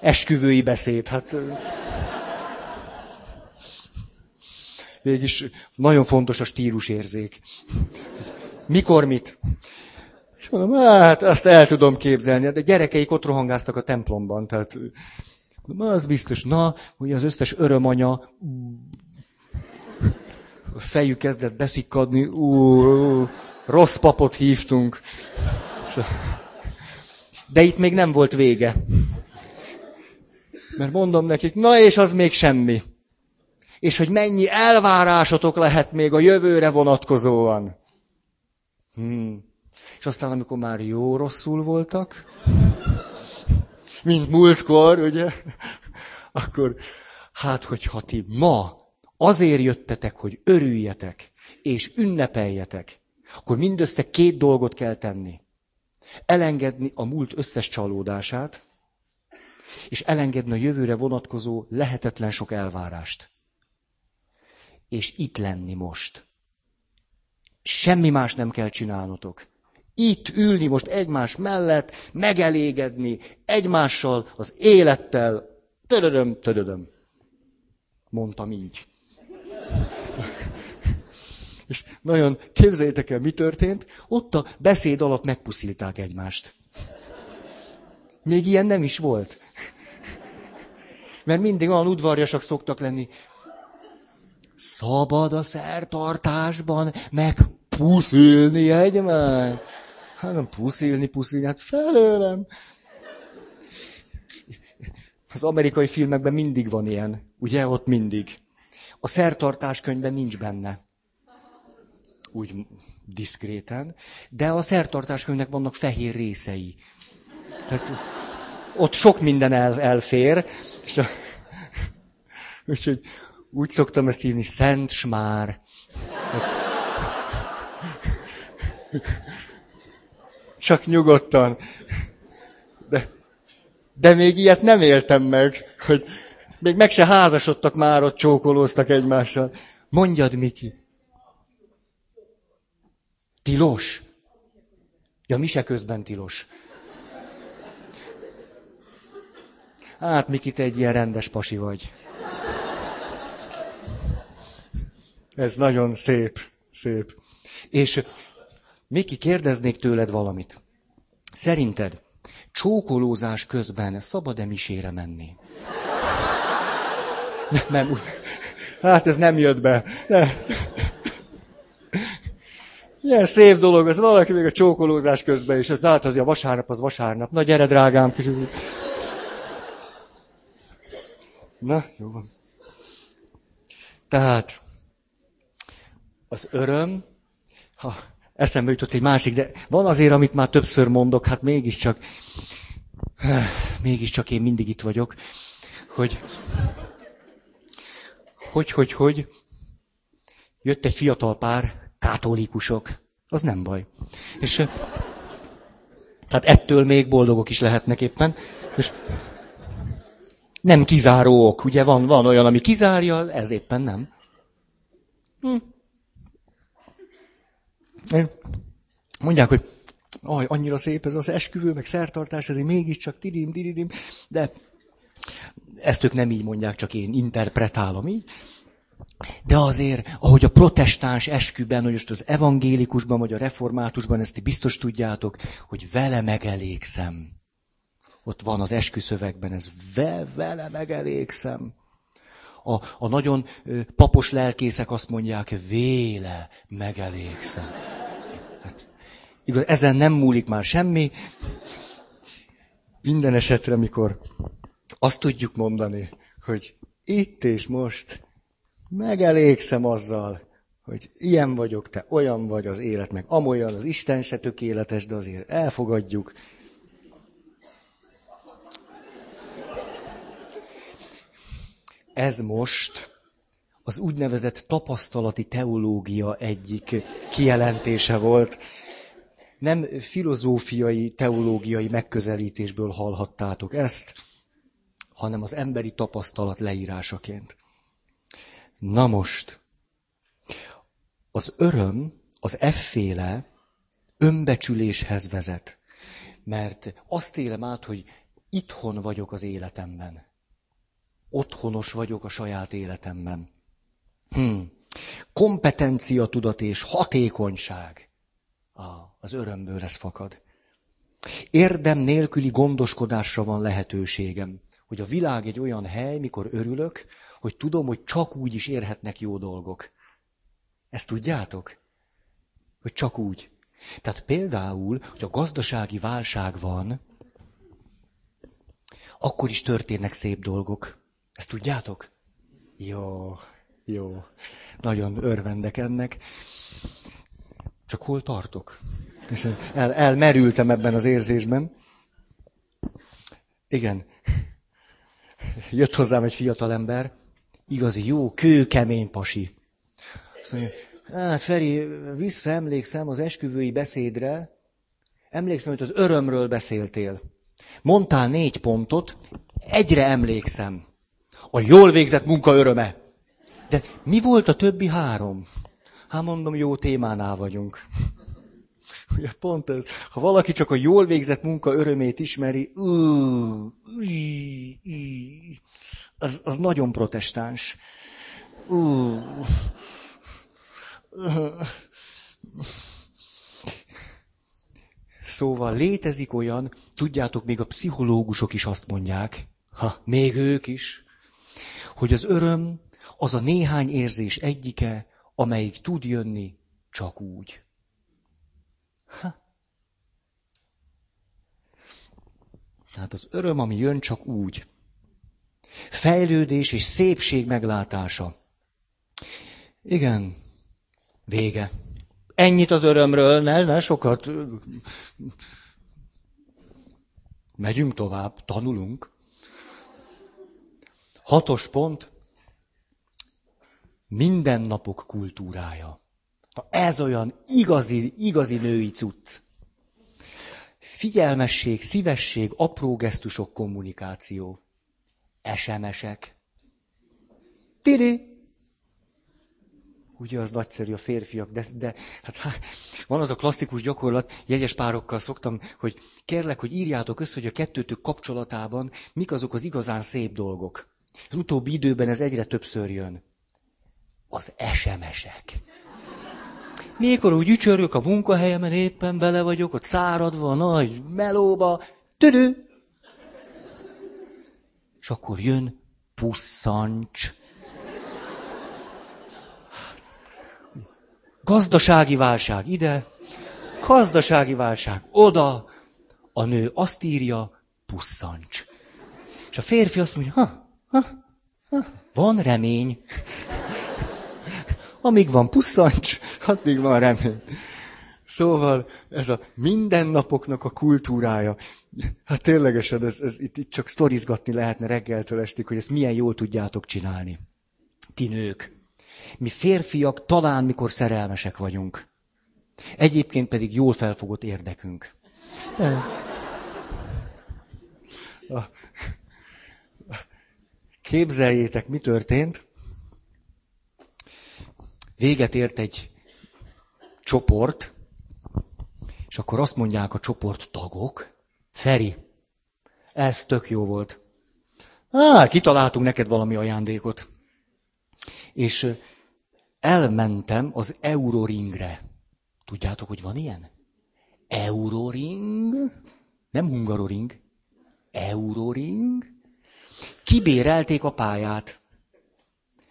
Esküvői beszéd, hát... Végis nagyon fontos a stílusérzék. Mikor mit? Mondom, hát azt el tudom képzelni, de gyerekeik ott rohangáztak a templomban, tehát az biztos, na, hogy az összes örömanya a fejük kezdett beszikkadni, ú, rossz papot hívtunk. De itt még nem volt vége. Mert mondom nekik, na és az még semmi. És hogy mennyi elvárásotok lehet még a jövőre vonatkozóan. Hmm. És aztán, amikor már jó rosszul voltak, mint múltkor, ugye, akkor hát, hogyha ti ma azért jöttetek, hogy örüljetek és ünnepeljetek, akkor mindössze két dolgot kell tenni. Elengedni a múlt összes csalódását, és elengedni a jövőre vonatkozó lehetetlen sok elvárást. És itt lenni most. Semmi más nem kell csinálnotok. Itt ülni most egymás mellett, megelégedni egymással, az élettel, tödödöm, tödödöm. Mondtam így. És nagyon képzeljétek el, mi történt. Ott a beszéd alatt megpuszíták egymást. Még ilyen nem is volt. Mert mindig olyan udvarjasak szoktak lenni. Szabad a szertartásban megpuszilni egymást. Hát nem puszilni, puszilni, hát felőlem. Az amerikai filmekben mindig van ilyen. Ugye, ott mindig. A szertartás könyvben nincs benne. Úgy diszkréten. De a szertartás könyvnek vannak fehér részei. Tehát ott sok minden el, elfér. És a, úgyhogy úgy szoktam ezt hívni, Szent Smár. Csak nyugodtan. De, de még ilyet nem éltem meg, hogy még meg se házasodtak már, ott csókolóztak egymással. Mondjad, Miki. Tilos? Ja, mi se közben tilos. Hát, Miki, te egy ilyen rendes pasi vagy. Ez nagyon szép, szép. És Miki, kérdeznék tőled valamit. Szerinted csókolózás közben szabad-e misére menni? Nem, hát ez nem jött be. Nem. Milyen szép dolog, ez valaki még a csókolózás közben is. Hát az a vasárnap, az vasárnap. Na gyere, drágám. Na, jó van. Tehát, az öröm, ha eszembe jutott egy másik, de van azért, amit már többször mondok, hát mégiscsak mégiscsak én mindig itt vagyok, hogy, hogy, hogy, hogy, jött egy fiatal pár, katolikusok, az nem baj. És tehát ettől még boldogok is lehetnek éppen. És nem kizáró ok, ugye van, van olyan, ami kizárja, ez éppen nem. Hm. Mondják, hogy aj, annyira szép ez az esküvő, meg szertartás, ez mégiscsak tidim, tidim, de ezt ők nem így mondják, csak én interpretálom így. De azért, ahogy a protestáns esküben, hogy most az evangélikusban, vagy a reformátusban, ezt ti biztos tudjátok, hogy vele megelégszem. Ott van az esküszövegben, ez ve, vele megelégszem. A, a nagyon papos lelkészek azt mondják, véle megelégszem. Hát, igaz, ezen nem múlik már semmi. Minden esetre, mikor azt tudjuk mondani, hogy itt és most megelégszem azzal, hogy ilyen vagyok, te olyan vagy az élet, meg amolyan, az Isten se tökéletes, de azért elfogadjuk. Ez most az úgynevezett tapasztalati teológia egyik kijelentése volt. Nem filozófiai, teológiai megközelítésből hallhattátok ezt, hanem az emberi tapasztalat leírásaként. Na most, az öröm, az efféle önbecsüléshez vezet. Mert azt élem át, hogy itthon vagyok az életemben. Otthonos vagyok a saját életemben. Hm. Kompetencia tudat és hatékonyság. Ah, az örömből ez fakad. Érdem nélküli gondoskodásra van lehetőségem. Hogy a világ egy olyan hely, mikor örülök, hogy tudom, hogy csak úgy is érhetnek jó dolgok. Ezt tudjátok? Hogy csak úgy. Tehát például, hogy a gazdasági válság van, akkor is történnek szép dolgok. Ezt tudjátok? Jó, jó. Nagyon örvendek ennek. Csak hol tartok? És el, elmerültem ebben az érzésben. Igen. Jött hozzám egy fiatal ember, igazi jó, kőkemény pasi. Azt mondja, hát Feri, visszaemlékszem az esküvői beszédre, emlékszem, hogy az örömről beszéltél. Mondtál négy pontot, egyre emlékszem. A jól végzett munka öröme. De mi volt a többi három? Hát mondom, jó témánál vagyunk. Ugye pont ez, ha valaki csak a jól végzett munka örömét ismeri, ú, az, az nagyon protestáns. Uh. Szóval létezik olyan, tudjátok, még a pszichológusok is azt mondják, ha még ők is, hogy az öröm az a néhány érzés egyike, amelyik tud jönni csak úgy. Ha. Az öröm, ami jön csak úgy fejlődés és szépség meglátása. Igen, vége. Ennyit az örömről, ne, ne sokat. Megyünk tovább, tanulunk. Hatos pont. Mindennapok kultúrája. Ez olyan igazi, igazi női cucc. Figyelmesség, szívesség, apró gesztusok, kommunikáció. SMS-ek. Tiri! Ugye az nagyszerű a férfiak, de, de hát, hát van az a klasszikus gyakorlat, jegyes párokkal szoktam, hogy kérlek, hogy írjátok össze, hogy a kettőtök kapcsolatában mik azok az igazán szép dolgok. Az utóbbi időben ez egyre többször jön. Az SMS-ek. Mikor úgy ücsörök a munkahelyemen, éppen bele vagyok, ott száradva, nagy melóba, tüdő, és akkor jön pusszancs. Gazdasági válság ide, gazdasági válság oda, a nő azt írja, pusszancs. És a férfi azt mondja, ha van remény. Amíg van pusszancs, addig van remény. Szóval ez a mindennapoknak a kultúrája. Hát ténylegesen, ez, ez itt, itt csak sztorizgatni lehetne reggeltől estig, hogy ezt milyen jól tudjátok csinálni. Ti nők. Mi férfiak talán mikor szerelmesek vagyunk. Egyébként pedig jól felfogott érdekünk. Képzeljétek, mi történt. Véget ért egy csoport, és akkor azt mondják a csoport tagok, Feri, ez tök jó volt. Á, kitaláltunk neked valami ajándékot. És elmentem az Euroringre. Tudjátok, hogy van ilyen? Euroring? Nem Hungaroring. Euroring? Kibérelték a pályát.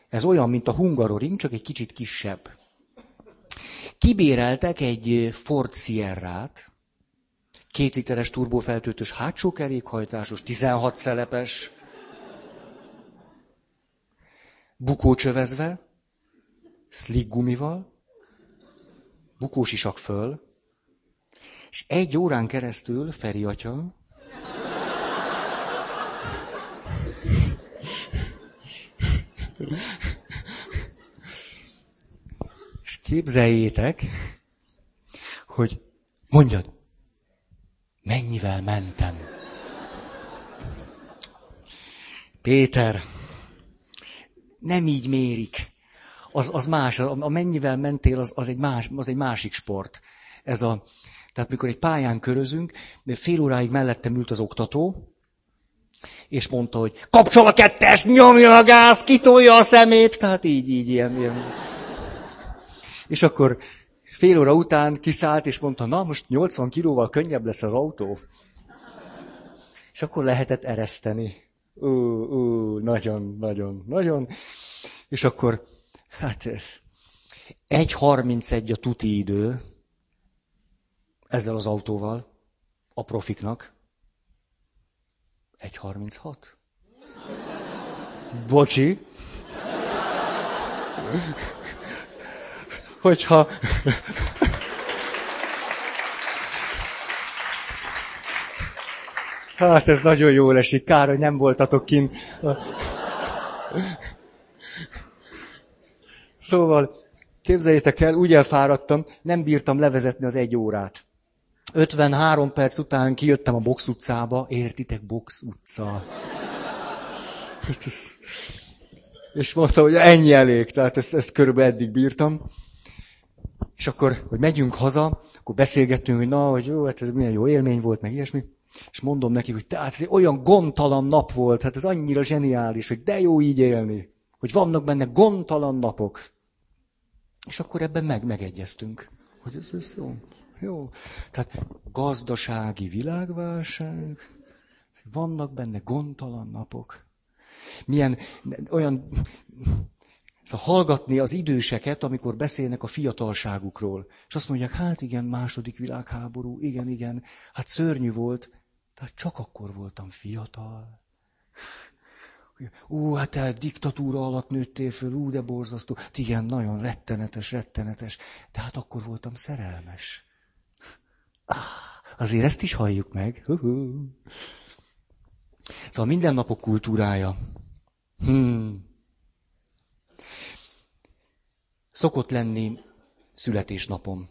Ez olyan, mint a Hungaroring, csak egy kicsit kisebb. Kibéreltek egy Ford Sierra-t, két literes turbófeltöltős hátsó kerékhajtásos, 16 szelepes, bukócsövezve, slick gumival, bukós isak föl, és egy órán keresztül Feri atya és képzeljétek, hogy mondjad, mennyivel mentem. Péter, nem így mérik. Az, az más, a, mennyivel mentél, az, az, egy más, az egy másik sport. Ez a, tehát mikor egy pályán körözünk, fél óráig mellettem ült az oktató, és mondta, hogy kapcsol a kettes, nyomja a gáz, kitolja a szemét, tehát így, így, ilyen, ilyen. És akkor fél óra után kiszállt, és mondta, na most 80 kilóval könnyebb lesz az autó. És akkor lehetett ereszteni. Ú, ú, nagyon, nagyon, nagyon. És akkor, hát, 1.31 a tuti idő, ezzel az autóval, a profiknak. 1.36? Bocsi. Hogyha... Hát ez nagyon jól esik. Kár, hogy nem voltatok kint. Szóval, képzeljétek el, úgy elfáradtam, nem bírtam levezetni az egy órát. 53 perc után kijöttem a Box utcába, értitek, Box utca. És mondta, hogy ennyi elég, tehát ezt, ezt körülbelül eddig bírtam. És akkor, hogy megyünk haza, akkor beszélgettünk, hogy na, hogy jó, hát ez milyen jó élmény volt, meg ilyesmi. És mondom neki, hogy tehát ez egy olyan gondtalan nap volt, hát ez annyira zseniális, hogy de jó így élni. Hogy vannak benne gondtalan napok. És akkor ebben meg megegyeztünk, hogy ez, ez jó. Jó. Tehát gazdasági világválság, vannak benne gondtalan napok. Milyen olyan, szóval hallgatni az időseket, amikor beszélnek a fiatalságukról. És azt mondják, hát igen, második világháború, igen, igen, hát szörnyű volt, tehát csak akkor voltam fiatal. Ú, hát te diktatúra alatt nőttél föl, ú, de borzasztó. Hát igen, nagyon rettenetes, rettenetes. De hát akkor voltam szerelmes. Ah, azért ezt is halljuk meg. Uh-huh. Szóval mindennapok kultúrája. Hmm. Szokott lenni születésnapom.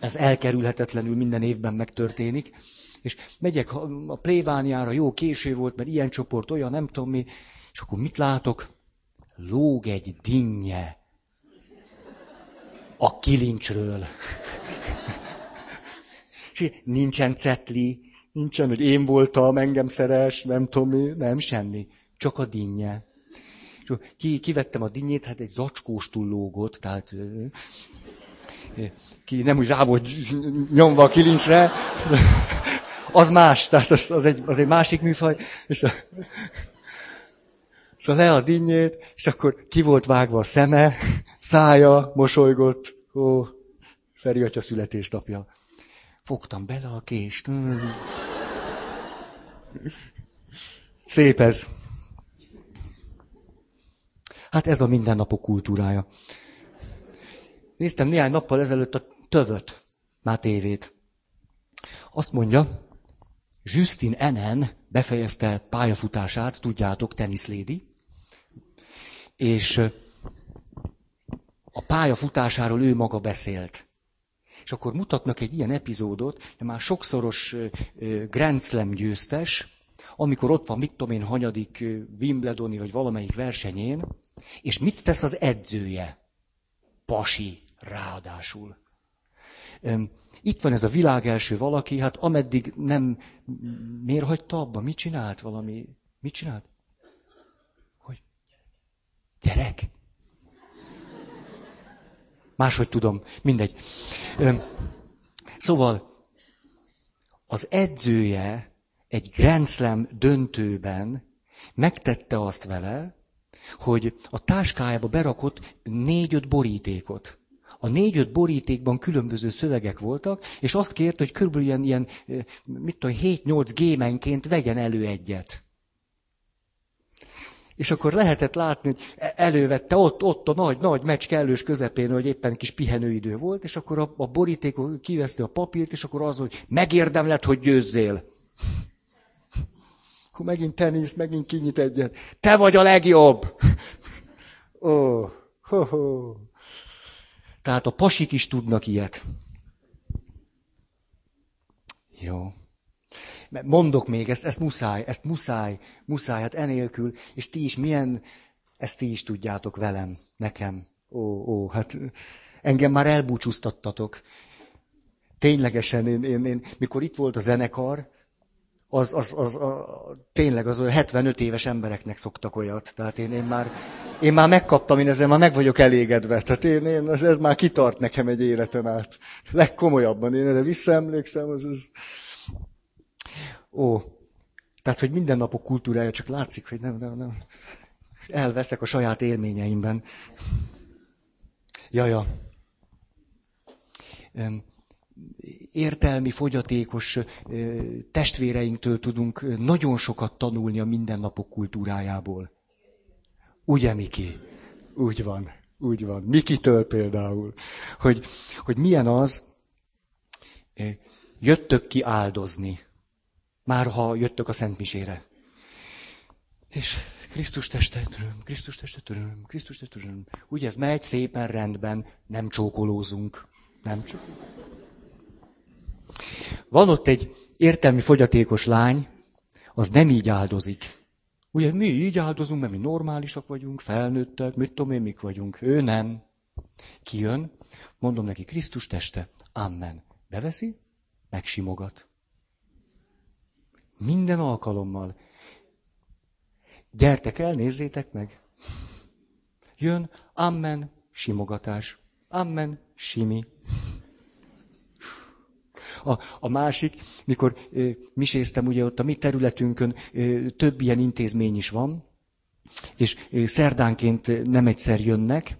Ez elkerülhetetlenül minden évben megtörténik. És megyek a plébániára, jó késő volt, mert ilyen csoport, olyan, nem tudom mi, és akkor mit látok? Lóg egy dinnye a kilincsről. És nincsen cetli, nincsen, hogy én voltam, engem szeres, nem tudom nem semmi. Csak a dinnye. És ki, kivettem a dinnyét, hát egy zacskós lógott, tehát ki nem úgy rá volt nyomva a kilincsre, az más, tehát az, az, egy, az egy másik műfaj, és a, szóval le a dinnyét, és akkor ki volt vágva a szeme, szája, mosolygott, ó, Feri atya születésnapja. Fogtam bele a kést. Szép ez. Hát ez a mindennapok kultúrája. Néztem néhány nappal ezelőtt a tövöt. már tévét. Azt mondja, Justin Enen befejezte pályafutását, tudjátok, teniszlédi, és a pályafutásáról ő maga beszélt. És akkor mutatnak egy ilyen epizódot, már sokszoros Grand Slam győztes, amikor ott van, mit tudom én, hanyadik Wimbledoni vagy valamelyik versenyén, és mit tesz az edzője? Pasi, ráadásul. Itt van ez a világ első valaki, hát ameddig nem... Miért hagyta abba? Mit csinált valami? Mit csinált? Hogy? Gyerek? Máshogy tudom, mindegy. Szóval az edzője egy Grand Slam döntőben megtette azt vele, hogy a táskájába berakott négy-öt borítékot. A négy-öt borítékban különböző szövegek voltak, és azt kért, hogy körülbelül ilyen, ilyen mit tudom, 7-8 gémenként vegyen elő egyet. És akkor lehetett látni, hogy e- elővette ott, ott a nagy, nagy meccs kellős közepén, hogy éppen kis pihenőidő volt, és akkor a, a borítékot kiveszti a papírt, és akkor az, hogy megérdemled, hogy győzzél. Akkor megint tenisz, megint kinyit egyet. Te vagy a legjobb! Ó, oh, ho, ho. Tehát a pasik is tudnak ilyet. Jó. Mondok még, ezt, ezt muszáj, ezt muszáj, muszáj, hát enélkül, és ti is milyen, ezt ti is tudjátok velem, nekem. Ó, ó, hát engem már elbúcsúztattatok. Ténylegesen, én, én, én, mikor itt volt a zenekar, az, az, az a, tényleg az 75 éves embereknek szoktak olyat. Tehát én, én, már, én már megkaptam, én ezzel már meg vagyok elégedve. Tehát én, én ez, ez már kitart nekem egy életen át. Legkomolyabban. Én erre visszaemlékszem, az, az... Ó, tehát, hogy minden napok kultúrája, csak látszik, hogy nem, nem, nem. Elveszek a saját élményeimben. Jaja. Ja értelmi, fogyatékos testvéreinktől tudunk nagyon sokat tanulni a mindennapok kultúrájából. Ugye, Miki? Úgy van, úgy van. Mikitől például. Hogy, hogy milyen az, jöttök ki áldozni. Már ha jöttök a Szent Misére. És Krisztus testet töröm, Krisztus testet töröm, Krisztus testet töröm. Ugye ez megy szépen rendben, nem csókolózunk. Nem csókolózunk. Van ott egy értelmi fogyatékos lány, az nem így áldozik. Ugye mi így áldozunk, mert mi normálisak vagyunk, felnőttek, mit tudom én, mik vagyunk. Ő nem. Kijön, mondom neki, Krisztus teste, amen. Beveszi, megsimogat. Minden alkalommal. Gyertek el, nézzétek meg. Jön, amen, simogatás. Amen, simi. A, a másik, mikor ö, miséztem, ugye ott a mi területünkön ö, több ilyen intézmény is van, és ö, szerdánként nem egyszer jönnek,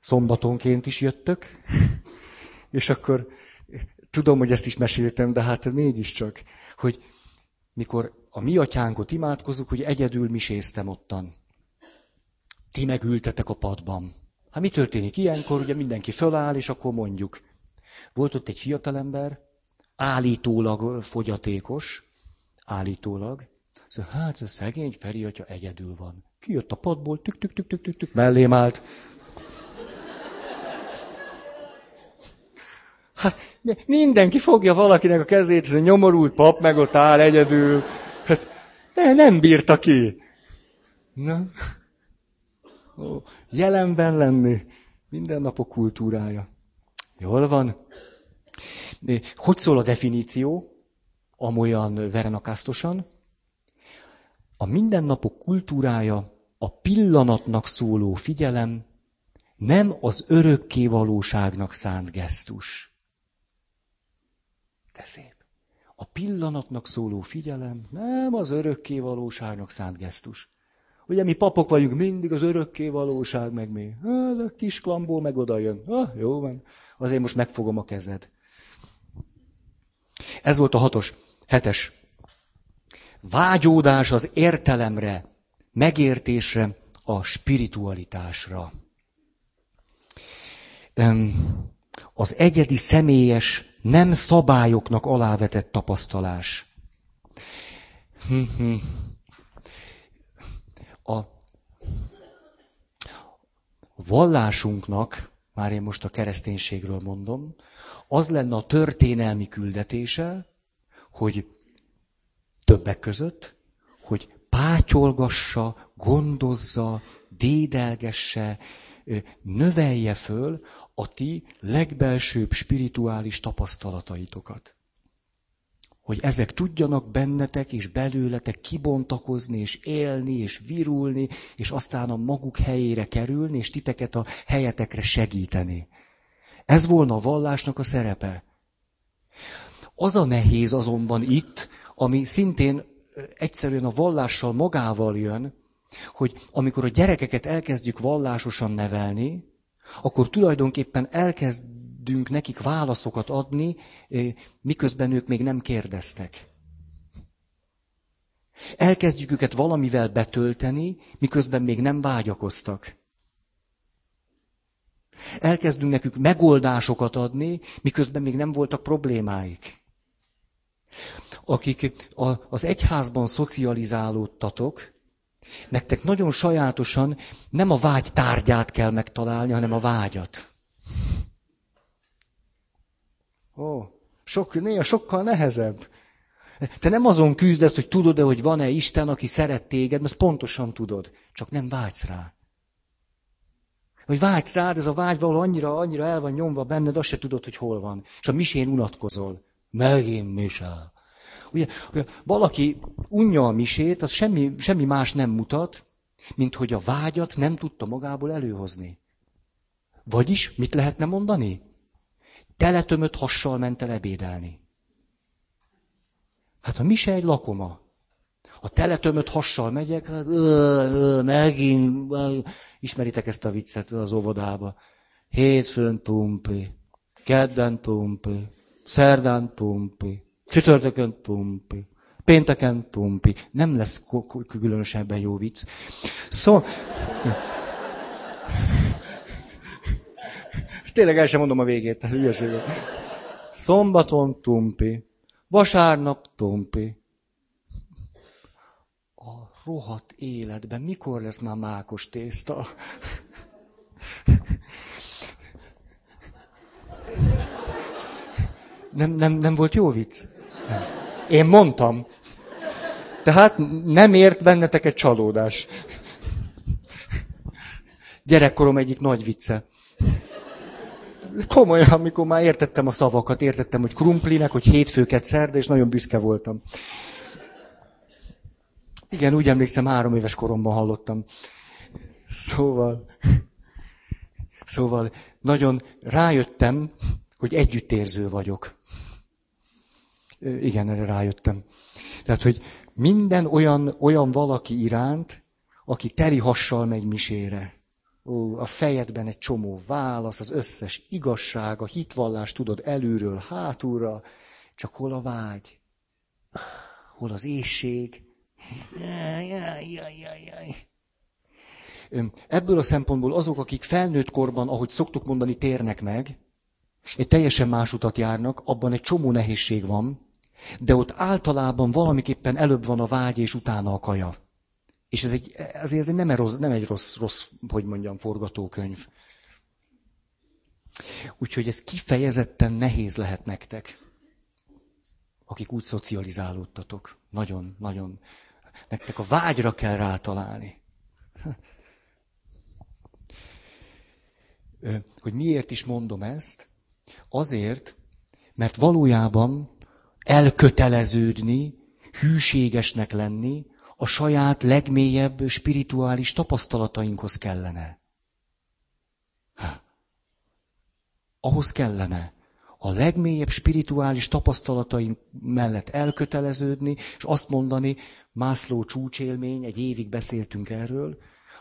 szombatonként is jöttök, és akkor tudom, hogy ezt is meséltem, de hát mégiscsak, hogy mikor a mi atyánkot imádkozunk, hogy egyedül miséztem ottan. Ti megültetek a padban. Hát mi történik ilyenkor? Ugye mindenki föláll, és akkor mondjuk. Volt ott egy fiatalember, állítólag fogyatékos, állítólag. Szóval hát a szegény Feri atya egyedül van. Kijött a padból, tük, tük, tük, tük, tük, tük mellém állt. Hát mindenki fogja valakinek a kezét, ez a nyomorult pap meg ott áll egyedül. Hát ne, nem bírta ki. Na. Ó, jelenben lenni. Minden napok kultúrája. Jól van? Hogy szól a definíció? Amolyan verenakáztosan. A mindennapok kultúrája a pillanatnak szóló figyelem, nem az örökké valóságnak szánt gesztus. De szép. A pillanatnak szóló figyelem nem az örökké valóságnak szánt gesztus. Ugye mi papok vagyunk, mindig az örökké valóság, meg mi. Ez a kis klambó meg oda jön. Ah, jó van, azért most megfogom a kezed. Ez volt a hatos, hetes. Vágyódás az értelemre, megértésre, a spiritualitásra. az egyedi személyes, nem szabályoknak alávetett tapasztalás. A vallásunknak, már én most a kereszténységről mondom, az lenne a történelmi küldetése, hogy többek között, hogy pátyolgassa, gondozza, dédelgesse, növelje föl a ti legbelsőbb spirituális tapasztalataitokat. Hogy ezek tudjanak bennetek és belőletek kibontakozni, és élni, és virulni, és aztán a maguk helyére kerülni, és titeket a helyetekre segíteni. Ez volna a vallásnak a szerepe. Az a nehéz azonban itt, ami szintén egyszerűen a vallással magával jön, hogy amikor a gyerekeket elkezdjük vallásosan nevelni, akkor tulajdonképpen elkezdünk nekik válaszokat adni, miközben ők még nem kérdeztek. Elkezdjük őket valamivel betölteni, miközben még nem vágyakoztak. Elkezdünk nekük megoldásokat adni, miközben még nem voltak problémáik. Akik az egyházban szocializálódtatok, nektek nagyon sajátosan nem a vágy tárgyát kell megtalálni, hanem a vágyat. Ó, sok, néha sokkal nehezebb. Te nem azon küzdesz, hogy tudod-e, hogy van-e Isten, aki szeret téged, mert pontosan tudod, csak nem vágysz rá. Vagy vágysz rád, ez a vágy valahol annyira, annyira el van nyomva benned, azt se tudod, hogy hol van. És a misén unatkozol. Megint mise. Ugye, ugye valaki unja a misét, az semmi, semmi más nem mutat, mint hogy a vágyat nem tudta magából előhozni. Vagyis, mit lehetne mondani? Teletömött hassal ment el ebédelni. Hát a mise egy lakoma. A teletömött hassal megyek, hát, ö, ö, megint, ö, ismeritek ezt a viccet az óvodába. Hétfőn tumpi, kedden tumpi, szerdán tumpi, csütörtökön tumpi, pénteken tumpi. Nem lesz különösebben jó vicc. Szó... Tényleg el sem mondom a végét, tehát ügyeség. Szombaton tumpi, vasárnap tumpi, rohadt életben mikor lesz már mákos tészta? Nem, nem, nem volt jó vicc? Nem. Én mondtam. Tehát nem ért bennetek egy csalódás. Gyerekkorom egyik nagy vicce. Komolyan, amikor már értettem a szavakat, értettem, hogy krumplinek, hogy hétfőket szerda, és nagyon büszke voltam. Igen, úgy emlékszem, három éves koromban hallottam. Szóval, szóval nagyon rájöttem, hogy együttérző vagyok. Igen, erre rájöttem. Tehát, hogy minden olyan, olyan valaki iránt, aki teli hassal megy misére. Ó, a fejedben egy csomó válasz, az összes igazság, a hitvallás tudod előről, hátulra, csak hol a vágy, hol az éjség, Ebből a szempontból azok, akik felnőtt korban, ahogy szoktuk mondani, térnek meg, egy teljesen más utat járnak, abban egy csomó nehézség van, de ott általában valamiképpen előbb van a vágy, és utána a kaja. És ez egy, azért ez egy nem, egy rossz, nem egy rossz, rossz, hogy mondjam, forgatókönyv. Úgyhogy ez kifejezetten nehéz lehet nektek, akik úgy szocializálódtatok. Nagyon, nagyon Nektek a vágyra kell rátalálni. Hogy miért is mondom ezt? Azért, mert valójában elköteleződni, hűségesnek lenni a saját legmélyebb spirituális tapasztalatainkhoz kellene. Ha. Ahhoz kellene a legmélyebb spirituális tapasztalataim mellett elköteleződni, és azt mondani, Mászló csúcsélmény, egy évig beszéltünk erről,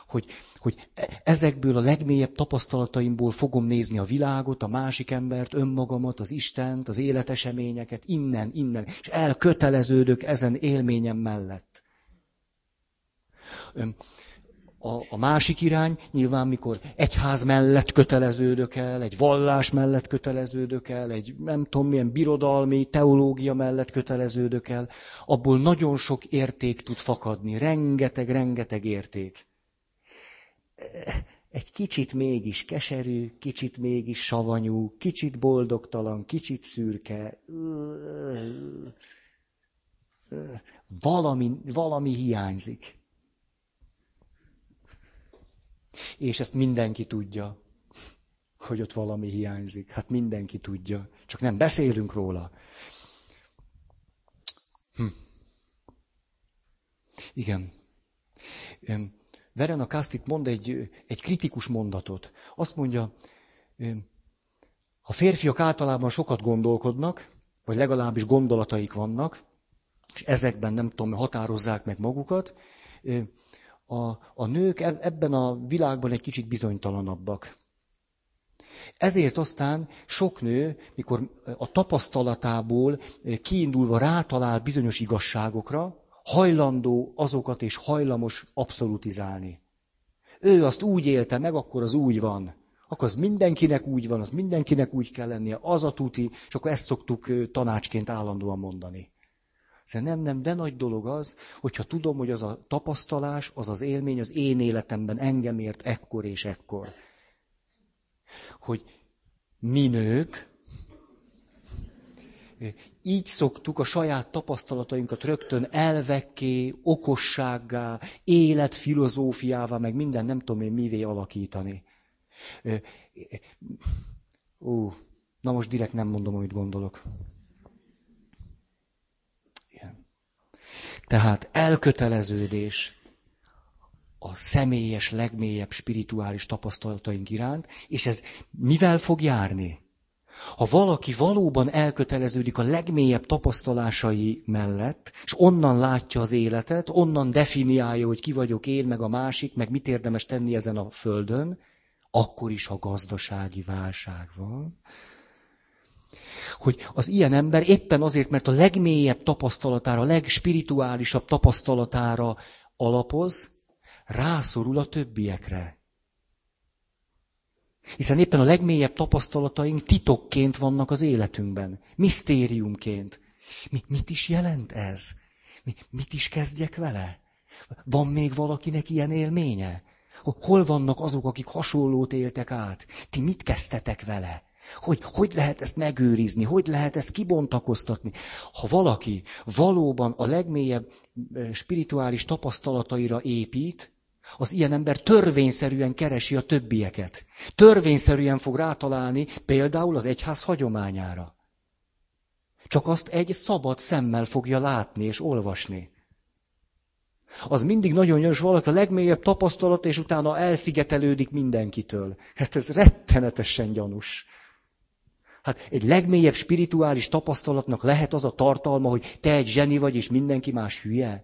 hogy, hogy ezekből a legmélyebb tapasztalataimból fogom nézni a világot, a másik embert, önmagamat, az Istent, az életeseményeket, innen, innen, és elköteleződök ezen élményem mellett. a, a másik irány, nyilván mikor egyház mellett köteleződök el, egy vallás mellett köteleződök el, egy nem tudom milyen birodalmi, teológia mellett köteleződök el, abból nagyon sok érték tud fakadni, rengeteg, rengeteg érték. Egy kicsit mégis keserű, kicsit mégis savanyú, kicsit boldogtalan, kicsit szürke. Valami, valami hiányzik. És ezt mindenki tudja, hogy ott valami hiányzik. Hát mindenki tudja. Csak nem beszélünk róla. Hm. Igen. Verena Kastit mond egy, egy kritikus mondatot. Azt mondja, a férfiak általában sokat gondolkodnak, vagy legalábbis gondolataik vannak, és ezekben nem tudom, határozzák meg magukat, a, a nők ebben a világban egy kicsit bizonytalanabbak. Ezért aztán sok nő, mikor a tapasztalatából kiindulva rátalál bizonyos igazságokra, hajlandó azokat és hajlamos abszolutizálni. Ő azt úgy élte meg, akkor az úgy van. Akkor az mindenkinek úgy van, az mindenkinek úgy kell lennie, az a tuti, és akkor ezt szoktuk tanácsként állandóan mondani. Szóval nem, nem, de nagy dolog az, hogyha tudom, hogy az a tapasztalás, az az élmény az én életemben engem ért ekkor és ekkor. Hogy mi nők, így szoktuk a saját tapasztalatainkat rögtön elvekké, okossággá, életfilozófiává, meg minden nem tudom én mivé alakítani. Ó, na most direkt nem mondom, amit gondolok. Tehát elköteleződés a személyes, legmélyebb spirituális tapasztalataink iránt, és ez mivel fog járni? Ha valaki valóban elköteleződik a legmélyebb tapasztalásai mellett, és onnan látja az életet, onnan definiálja, hogy ki vagyok én, meg a másik, meg mit érdemes tenni ezen a földön, akkor is, ha gazdasági válság van, hogy az ilyen ember éppen azért, mert a legmélyebb tapasztalatára, a legspirituálisabb tapasztalatára alapoz, rászorul a többiekre. Hiszen éppen a legmélyebb tapasztalataink titokként vannak az életünkben, misztériumként. Mi, mit is jelent ez? Mi, mit is kezdjek vele? Van még valakinek ilyen élménye? Hol vannak azok, akik hasonlót éltek át? Ti mit kezdtetek vele? Hogy, hogy lehet ezt megőrizni, hogy lehet ezt kibontakoztatni. Ha valaki valóban a legmélyebb spirituális tapasztalataira épít, az ilyen ember törvényszerűen keresi a többieket. Törvényszerűen fog rátalálni például az egyház hagyományára. Csak azt egy szabad szemmel fogja látni és olvasni. Az mindig nagyon gyanús valaki a legmélyebb tapasztalat, és utána elszigetelődik mindenkitől. Hát ez rettenetesen gyanús. Hát egy legmélyebb spirituális tapasztalatnak lehet az a tartalma, hogy te egy zseni vagy, és mindenki más hülye.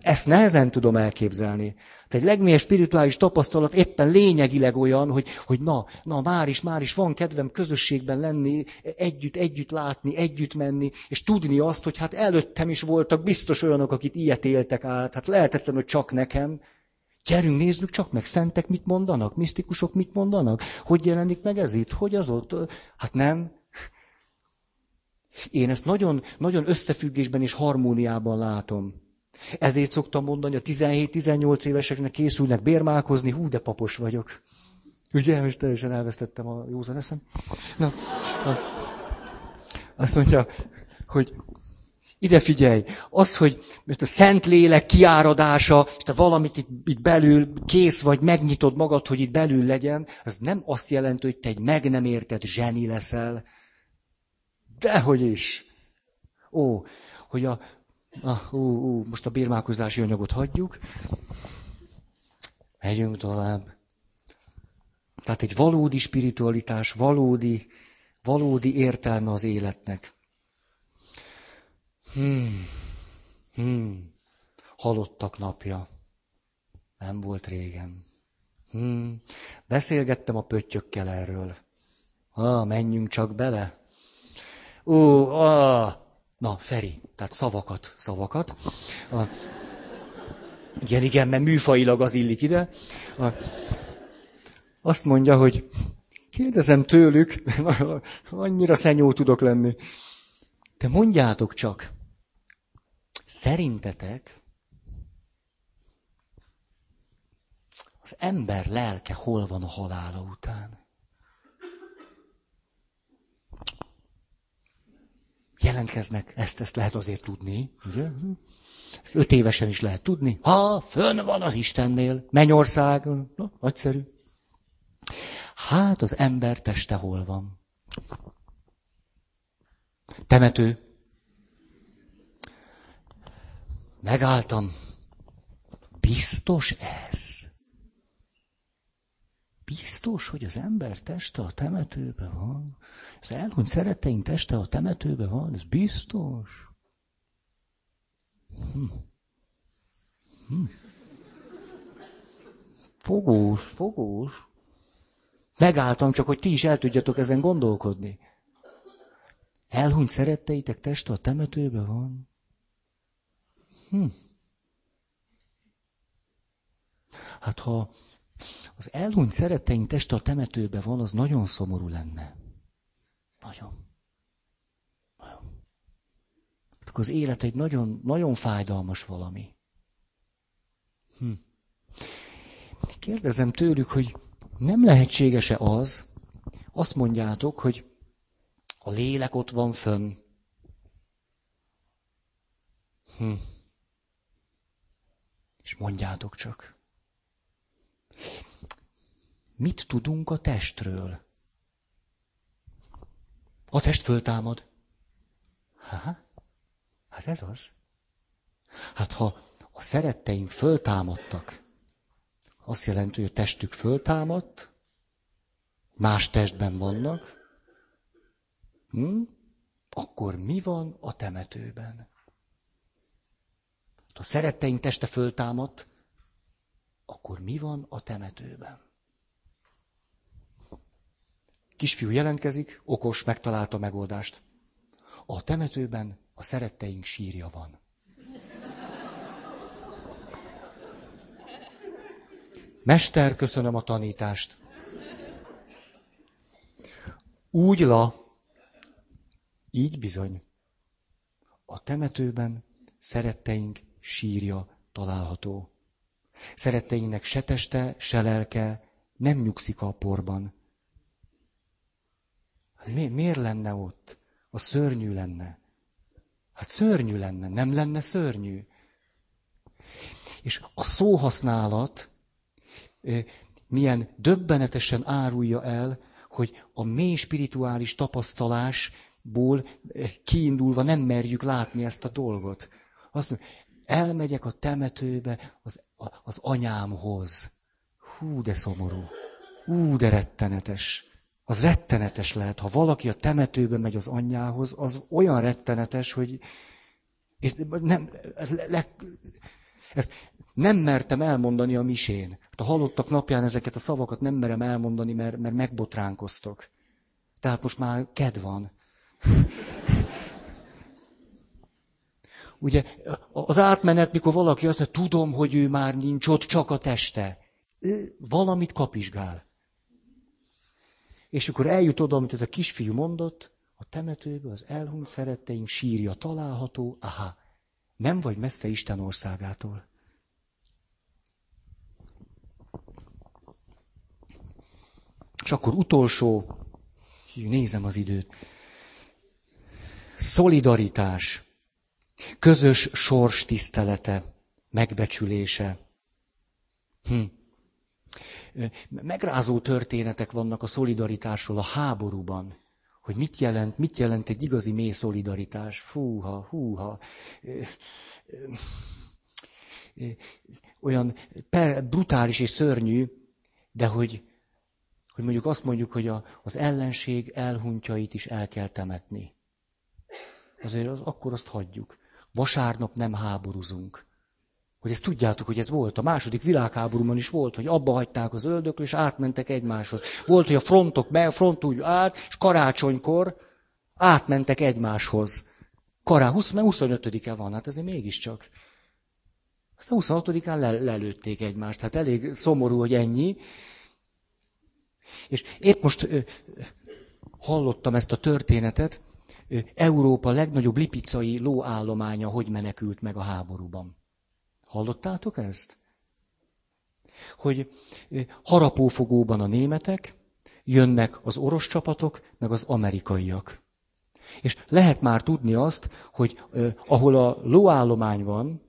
Ezt nehezen tudom elképzelni. Tehát egy legmélyebb spirituális tapasztalat éppen lényegileg olyan, hogy, hogy na, na, már is, már is van kedvem közösségben lenni, együtt, együtt látni, együtt menni, és tudni azt, hogy hát előttem is voltak biztos olyanok, akik ilyet éltek át. Hát lehetetlen, hogy csak nekem. Gyerünk, nézzük csak meg, szentek mit mondanak, misztikusok mit mondanak, hogy jelenik meg ez itt, hogy az ott. Hát nem. Én ezt nagyon, nagyon összefüggésben és harmóniában látom. Ezért szoktam mondani, a 17-18 éveseknek készülnek bérmálkozni, hú, de papos vagyok. Ugye, most teljesen elvesztettem a józan eszem. Na, na. Azt mondja, hogy ide figyelj, az, hogy mert a szent lélek kiáradása, és te valamit itt, itt belül kész vagy, megnyitod magad, hogy itt belül legyen, az nem azt jelenti, hogy te egy meg nem értett zseni leszel. Dehogy is. Ó, hogy a, a ú, ú, most a bírmálkozási anyagot hagyjuk. Megyünk tovább. Tehát egy valódi spiritualitás, valódi, valódi értelme az életnek. Hmm. Hmm. Halottak napja. Nem volt régen. Hmm. Beszélgettem a pöttyökkel erről. Ah, menjünk csak bele. Ó, ah. Na, Feri, tehát szavakat, szavakat. A... Igen, igen, mert műfajilag az illik ide. Azt mondja, hogy kérdezem tőlük, annyira szenyó tudok lenni. Te mondjátok csak, szerintetek az ember lelke hol van a halála után? Jelentkeznek, ezt, ezt lehet azért tudni, ugye? Ezt öt évesen is lehet tudni. Ha, fönn van az Istennél, mennyország, na, nagyszerű. Hát az ember teste hol van? Temető. Megálltam. Biztos ez? Biztos, hogy az ember teste a temetőben van? Az elhunyt szeretteink teste a temetőben van? Ez biztos? Hm. Hm. Fogós, fogós. Megálltam csak, hogy ti is el tudjatok ezen gondolkodni. Elhunyt szeretteitek teste a temetőben van? Hm. Hát ha az elhunyt szeretteink teste a temetőben van, az nagyon szomorú lenne. Nagyon. Nagyon. Akkor az élet egy nagyon, nagyon fájdalmas valami. Hm. Kérdezem tőlük, hogy nem lehetséges-e az, azt mondjátok, hogy a lélek ott van fönn. Hm. És mondjátok csak. Mit tudunk a testről? A test föltámad. Ha? Hát ez az. Hát ha a szeretteink föltámadtak, azt jelenti, hogy a testük föltámadt, más testben vannak, hm? akkor mi van a temetőben? Hát ha a szeretteink teste föltámadt, akkor mi van a temetőben? Kisfiú jelentkezik, okos, megtalálta a megoldást. A temetőben a szeretteink sírja van. Mester, köszönöm a tanítást. Úgy la, így bizony. A temetőben szeretteink sírja található. Szeretteinknek se teste, se lelke nem nyugszik a porban. Mi, miért lenne ott? A szörnyű lenne. Hát szörnyű lenne, nem lenne szörnyű. És a szóhasználat milyen döbbenetesen árulja el, hogy a mély spirituális tapasztalásból kiindulva nem merjük látni ezt a dolgot. Azt mondja, elmegyek a temetőbe az, az anyámhoz. Hú, de szomorú. Hú, de rettenetes. Az rettenetes lehet. Ha valaki a temetőbe megy az anyjához, az olyan rettenetes, hogy nem, le, ezt nem mertem elmondani a misén. Hát a halottak napján ezeket a szavakat nem merem elmondani, mert, mert megbotránkoztok. Tehát most már ked van. Ugye az átmenet, mikor valaki azt mondja, tudom, hogy ő már nincs ott, csak a teste. Valamit kapizsgál. És akkor eljut oda, amit ez a kisfiú mondott, a temetőbe az elhunyt szeretteink sírja található, aha, nem vagy messze Isten országától. És akkor utolsó, nézem az időt. Szolidaritás, közös sors tisztelete, megbecsülése. Hm. Megrázó történetek vannak a szolidaritásról a háborúban. Hogy mit jelent, mit jelent egy igazi mély szolidaritás. Fúha, húha. Olyan brutális és szörnyű, de hogy hogy mondjuk azt mondjuk, hogy a, az ellenség elhuntjait is el kell temetni. Azért az, akkor azt hagyjuk. Vasárnap nem háborúzunk. Hogy ezt tudjátok, hogy ez volt. A második világháborúban is volt, hogy abba hagyták az öldökről, és átmentek egymáshoz. Volt, hogy a frontok be, front úgy át, és karácsonykor átmentek egymáshoz. Kará 20, 25-e van, hát ezért mégiscsak. Aztán 26-án le, lelőtték egymást. Hát elég szomorú, hogy ennyi. És épp most ö, hallottam ezt a történetet, ö, Európa legnagyobb lipicai lóállománya hogy menekült meg a háborúban. Hallottátok ezt? Hogy harapófogóban a németek, jönnek az orosz csapatok, meg az amerikaiak. És lehet már tudni azt, hogy eh, ahol a lóállomány van,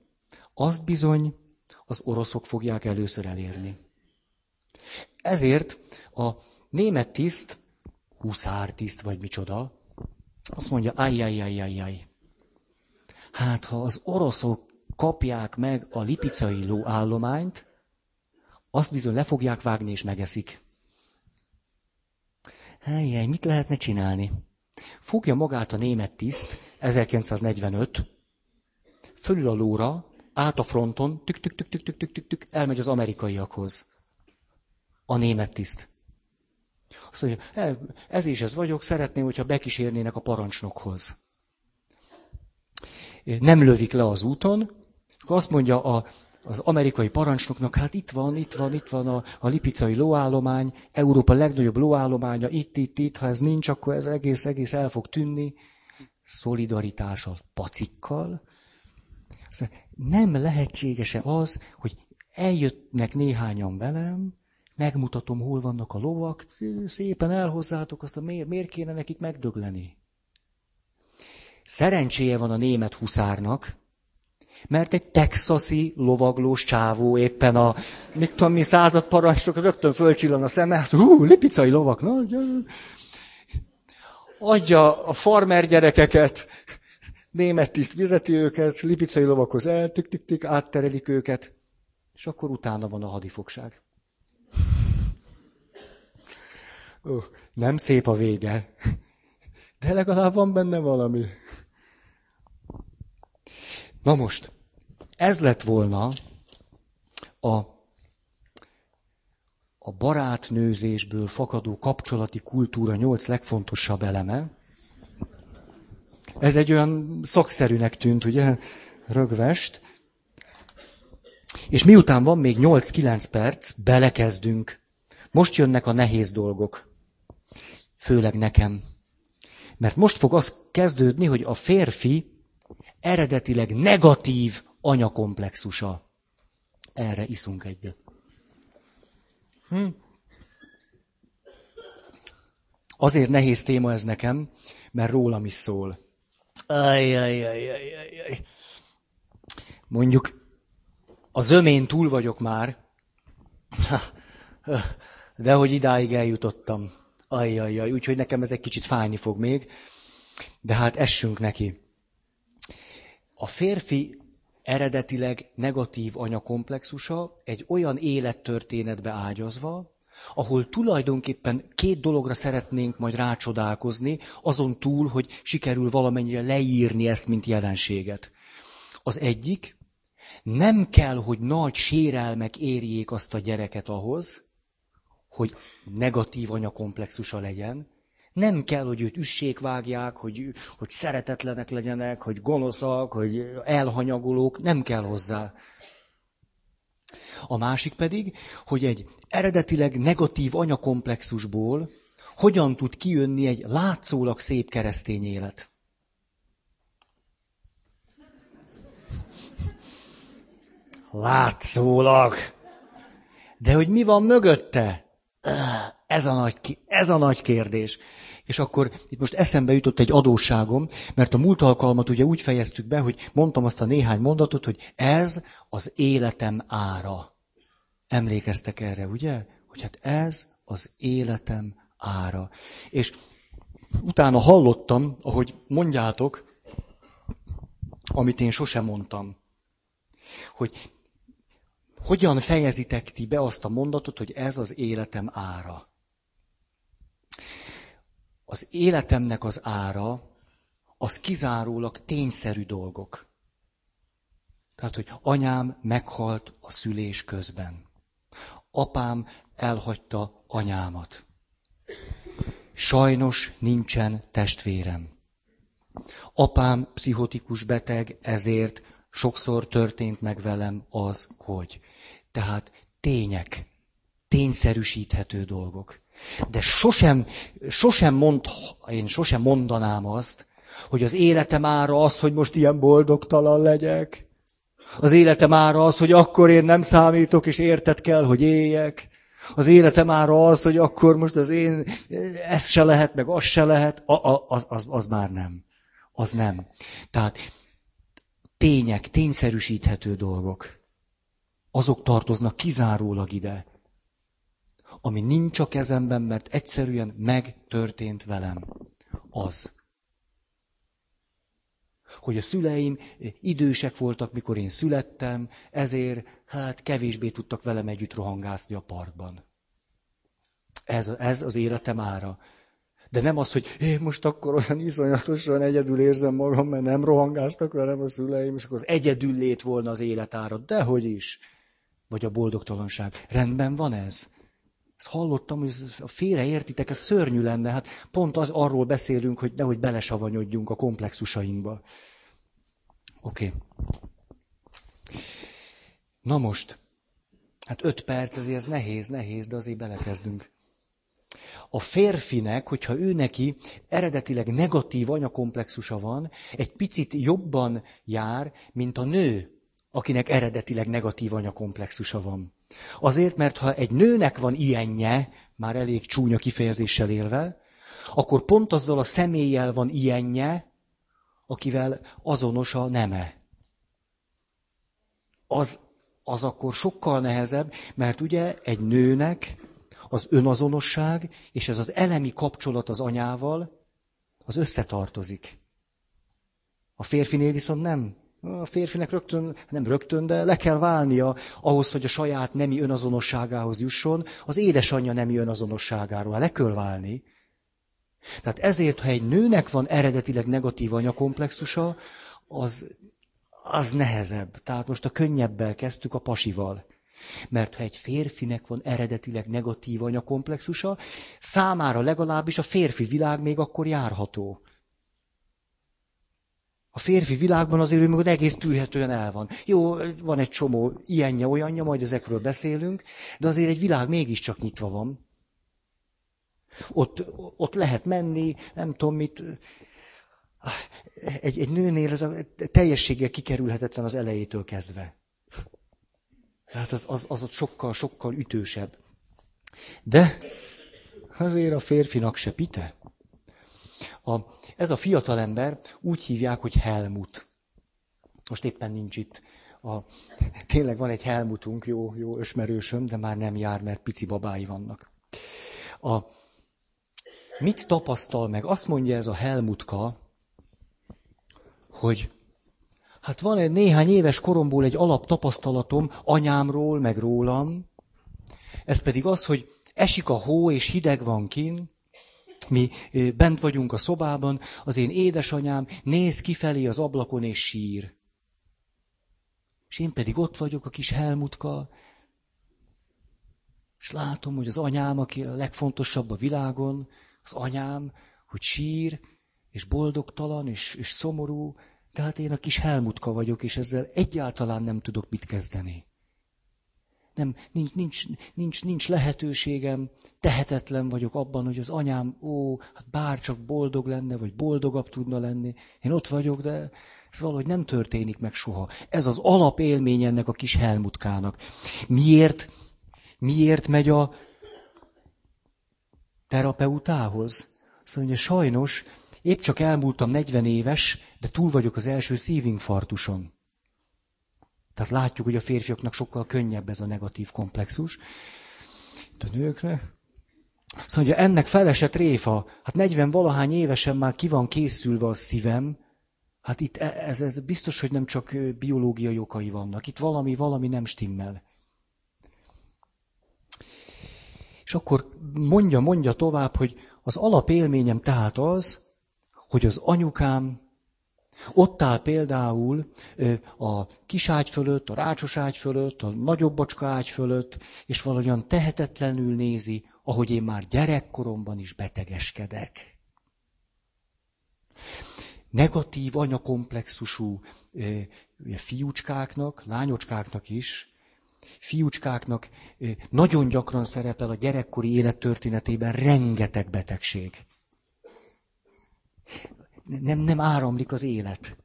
azt bizony az oroszok fogják először elérni. Ezért a német tiszt, huszártiszt vagy micsoda, azt mondja, ajjajjajjajjaj. Hát, ha az oroszok kapják meg a lipicai lóállományt, azt bizony le fogják vágni és megeszik. Helyjej, mit lehetne csinálni? Fogja magát a német tiszt, 1945, fölül a lóra, át a fronton, tük tük tük tük tük tük tük, tük elmegy az amerikaiakhoz. A német tiszt. Azt mondja, ez és ez vagyok, szeretném, hogyha bekísérnének a parancsnokhoz. Nem lövik le az úton, akkor azt mondja a az amerikai parancsnoknak, hát itt van, itt van, itt van a, a lipicai lóállomány, Európa legnagyobb lóállománya, itt, itt, itt, ha ez nincs, akkor ez egész, egész el fog tűnni. Szolidaritással, pacikkal. Nem lehetséges-e az, hogy eljöttnek néhányan velem, megmutatom, hol vannak a lovak, szépen elhozzátok azt, a miért, miért kéne nekik megdögleni? Szerencséje van a német huszárnak, mert egy texasi lovaglós csávó éppen a, mit tudom mi, század parancsnok, rögtön fölcsillan a szeme, hú, lipicai lovak, na. Adja a farmer gyerekeket, német tiszt vizeti őket, lipicai lovakhoz el, tik, tik, tik, átterelik őket, és akkor utána van a hadifogság. Uh, nem szép a vége, de legalább van benne valami. Na most, ez lett volna a, a barátnőzésből fakadó kapcsolati kultúra nyolc legfontosabb eleme. Ez egy olyan szakszerűnek tűnt, ugye, rögvest. És miután van még 8-9 perc, belekezdünk. Most jönnek a nehéz dolgok. Főleg nekem. Mert most fog az kezdődni, hogy a férfi eredetileg negatív anyakomplexusa. Erre iszunk egyet. Hm. Azért nehéz téma ez nekem, mert rólam is szól. Ajjajjajjajjaj. Mondjuk a zömén túl vagyok már, de hogy idáig eljutottam. Ajjajjaj, úgyhogy nekem ez egy kicsit fájni fog még, de hát essünk neki. A férfi eredetileg negatív anyakomplexusa egy olyan élettörténetbe ágyazva, ahol tulajdonképpen két dologra szeretnénk majd rácsodálkozni, azon túl, hogy sikerül valamennyire leírni ezt, mint jelenséget. Az egyik, nem kell, hogy nagy sérelmek érjék azt a gyereket ahhoz, hogy negatív anyakomplexusa legyen, nem kell, hogy őt üssék vágják, hogy, hogy szeretetlenek legyenek, hogy gonoszak, hogy elhanyagolók, nem kell hozzá. A másik pedig, hogy egy eredetileg negatív anyakomplexusból hogyan tud kijönni egy látszólag szép keresztény élet. Látszólag. De hogy mi van mögötte? Ez a nagy, ez a nagy kérdés. És akkor itt most eszembe jutott egy adósságom, mert a múlt alkalmat ugye úgy fejeztük be, hogy mondtam azt a néhány mondatot, hogy ez az életem ára. Emlékeztek erre, ugye? Hogy hát ez az életem ára. És utána hallottam, ahogy mondjátok, amit én sosem mondtam. Hogy hogyan fejezitek ti be azt a mondatot, hogy ez az életem ára az életemnek az ára, az kizárólag tényszerű dolgok. Tehát, hogy anyám meghalt a szülés közben. Apám elhagyta anyámat. Sajnos nincsen testvérem. Apám pszichotikus beteg, ezért sokszor történt meg velem az, hogy. Tehát tények, tényszerűsíthető dolgok. De sosem, sosem mond, én sosem mondanám azt, hogy az életem ára az, hogy most ilyen boldogtalan legyek. Az életem ára az, hogy akkor én nem számítok, és érted kell, hogy éljek. Az életem ára az, hogy akkor most az én, ez se lehet, meg az se lehet, a, a, az, az, az már nem. Az nem. Tehát tények, tényszerűsíthető dolgok, azok tartoznak kizárólag ide, ami nincs a kezemben, mert egyszerűen megtörtént velem. Az. Hogy a szüleim idősek voltak, mikor én születtem, ezért hát kevésbé tudtak velem együtt rohangászni a parkban. Ez, ez az életem ára. De nem az, hogy én most akkor olyan iszonyatosan egyedül érzem magam, mert nem rohangáztak velem a szüleim, és akkor az egyedül lét volna az életára. Dehogy is. Vagy a boldogtalanság. Rendben van ez? Hallottam, hogy félreértitek, ez szörnyű lenne. Hát pont az, arról beszélünk, hogy nehogy belesavanyodjunk a komplexusainkba. Oké. Okay. Na most, hát öt perc, ezért ez nehéz, nehéz, de azért belekezdünk a férfinek, hogyha ő neki eredetileg negatív anyakomplexusa van, egy picit jobban jár, mint a nő, akinek eredetileg negatív anyakomplexusa van. Azért, mert ha egy nőnek van ilyenje, már elég csúnya kifejezéssel élve, akkor pont azzal a személlyel van ilyenje, akivel azonos a neme. Az, az akkor sokkal nehezebb, mert ugye egy nőnek az önazonosság és ez az elemi kapcsolat az anyával, az összetartozik. A férfinél viszont nem. A férfinek rögtön, nem rögtön, de le kell válnia ahhoz, hogy a saját nemi önazonosságához jusson, az édesanyja nemi önazonosságáról. Le kell válni. Tehát ezért, ha egy nőnek van eredetileg negatív anyakomplexusa, az, az nehezebb. Tehát most a könnyebbel kezdtük a pasival. Mert ha egy férfinek van eredetileg negatív anyakomplexusa, számára legalábbis a férfi világ még akkor járható. A férfi világban azért ő meg egész tűrhetően el van. Jó, van egy csomó ilyenje, olyanja, majd ezekről beszélünk, de azért egy világ mégiscsak nyitva van. Ott, ott lehet menni, nem tudom mit. Egy, egy nőnél ez a teljességgel kikerülhetetlen az elejétől kezdve. Tehát az, az, az ott sokkal, sokkal ütősebb. De azért a férfinak se pite. A, ez a fiatalember úgy hívják, hogy Helmut. Most éppen nincs itt. A, tényleg van egy Helmutunk, jó, jó ösmerősöm, de már nem jár, mert pici babái vannak. A, mit tapasztal meg? Azt mondja ez a Helmutka, hogy Hát van egy néhány éves koromból egy alaptapasztalatom anyámról, meg rólam. Ez pedig az, hogy esik a hó, és hideg van kin, mi bent vagyunk a szobában, az én édesanyám néz kifelé az ablakon és sír. És én pedig ott vagyok a kis Helmutka, és látom, hogy az anyám, aki a legfontosabb a világon, az anyám, hogy sír, és boldogtalan, és, és szomorú, tehát én a kis Helmutka vagyok, és ezzel egyáltalán nem tudok mit kezdeni. Nem, nincs, nincs, nincs, nincs lehetőségem, tehetetlen vagyok abban, hogy az anyám, ó, hát bár csak boldog lenne, vagy boldogabb tudna lenni. Én ott vagyok, de ez valahogy nem történik meg soha. Ez az alapélmény ennek a kis Helmutkának. Miért, miért megy a terapeutához? Azt mondja, sajnos Épp csak elmúltam 40 éves, de túl vagyok az első szívinfarktuson. Tehát látjuk, hogy a férfiaknak sokkal könnyebb ez a negatív komplexus. De a nőknek. Szóval, hogy ennek felesett réfa, hát 40 valahány évesen már ki van készülve a szívem, hát itt e- ez, ez biztos, hogy nem csak biológiai okai vannak. Itt valami, valami nem stimmel. És akkor mondja, mondja tovább, hogy az alapélményem tehát az, hogy az anyukám ott áll például a kiságy fölött, a rácsos ágy fölött, a nagyobb bacska ágy fölött, és valahogyan tehetetlenül nézi, ahogy én már gyerekkoromban is betegeskedek. negatív anyakomplexusú fiúcskáknak, lányocskáknak is, fiúcskáknak nagyon gyakran szerepel a gyerekkori élettörténetében rengeteg betegség. Nem, nem áramlik az élet.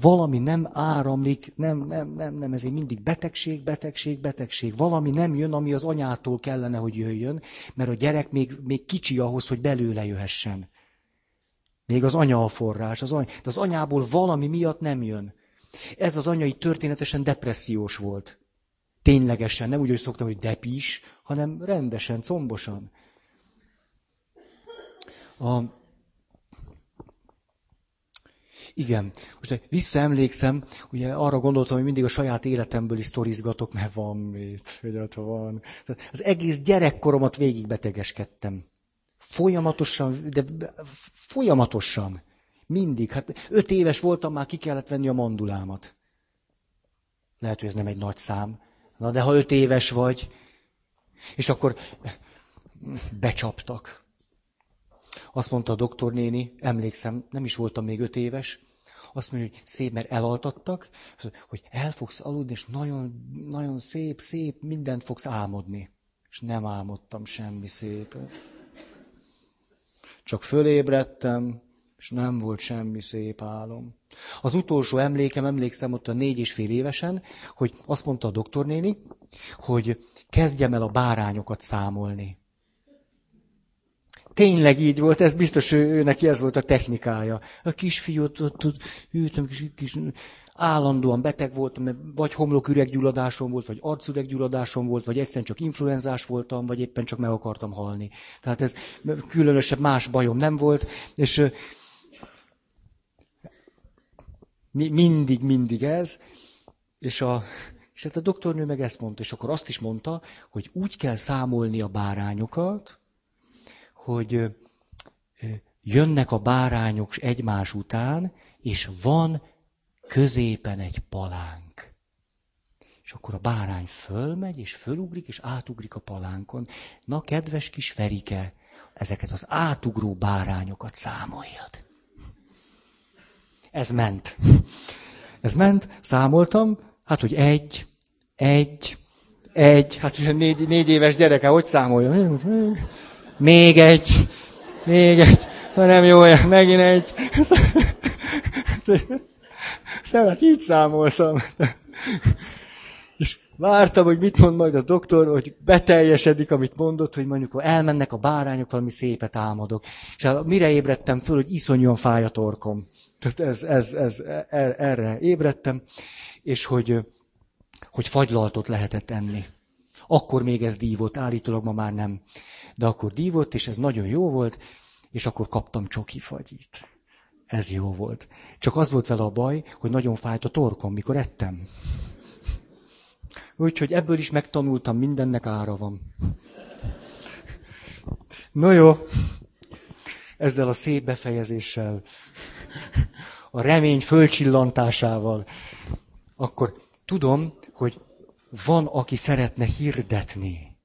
Valami nem áramlik, nem, nem, nem, nem, ezért mindig betegség, betegség, betegség. Valami nem jön, ami az anyától kellene, hogy jöjjön, mert a gyerek még, még kicsi ahhoz, hogy belőle jöhessen. Még az anya a forrás, az anya, de az anyából valami miatt nem jön. Ez az anyai történetesen depressziós volt. Ténylegesen, nem úgy, hogy szoktam, hogy depis, hanem rendesen, combosan. A... Igen, most visszaemlékszem, ugye arra gondoltam, hogy mindig a saját életemből is sztorizgatok, mert van mit, hogy ott van. Az egész gyerekkoromat végig betegeskedtem. Folyamatosan, de folyamatosan. Mindig. Hát öt éves voltam, már ki kellett venni a mandulámat. Lehet, hogy ez nem egy nagy szám. Na de ha öt éves vagy, és akkor becsaptak. Azt mondta a doktornéni, emlékszem, nem is voltam még öt éves, azt mondja, hogy szép, mert elaltattak, hogy el fogsz aludni, és nagyon, nagyon szép, szép, mindent fogsz álmodni. És nem álmodtam semmi szépet. Csak fölébredtem, és nem volt semmi szép álom. Az utolsó emlékem, emlékszem ott a négy és fél évesen, hogy azt mondta a doktornéni, hogy kezdjem el a bárányokat számolni. Tényleg így volt, ez biztos ő, ő neki ez volt a technikája. A kisfiút ott, ott kis, kis, állandóan beteg voltam, vagy homloküreggyulladásom volt, vagy arcüreggyulladásom volt, vagy egyszerűen csak influenzás voltam, vagy éppen csak meg akartam halni. Tehát ez különösebb más bajom nem volt, és mindig, mindig ez, és, a, és hát a doktornő meg ezt mondta, és akkor azt is mondta, hogy úgy kell számolni a bárányokat, hogy jönnek a bárányok egymás után, és van középen egy palánk. És akkor a bárány fölmegy, és fölugrik, és átugrik a palánkon. Na, kedves kis Ferike, ezeket az átugró bárányokat számoljad. Ez ment. Ez ment, számoltam, hát, hogy egy, egy, egy, hát ugye négy, négy éves gyereke, hogy számolja? Még egy, még egy, ha nem jó, megint egy. Tehát így számoltam. És vártam, hogy mit mond majd a doktor, hogy beteljesedik, amit mondott, hogy mondjuk, hogy elmennek a bárányok, valami szépet álmodok. És mire ébredtem föl, hogy iszonyúan fáj a torkom. Tehát ez, ez, ez, er, erre ébredtem, és hogy, hogy fagylaltot lehetett enni. Akkor még ez dívott, állítólag ma már nem. De akkor dívott, és ez nagyon jó volt, és akkor kaptam csoki fagyit. Ez jó volt. Csak az volt vele a baj, hogy nagyon fájt a torkom, mikor ettem. Úgyhogy ebből is megtanultam, mindennek ára van. No jó, ezzel a szép befejezéssel, a remény fölcsillantásával, akkor tudom, hogy van, aki szeretne hirdetni.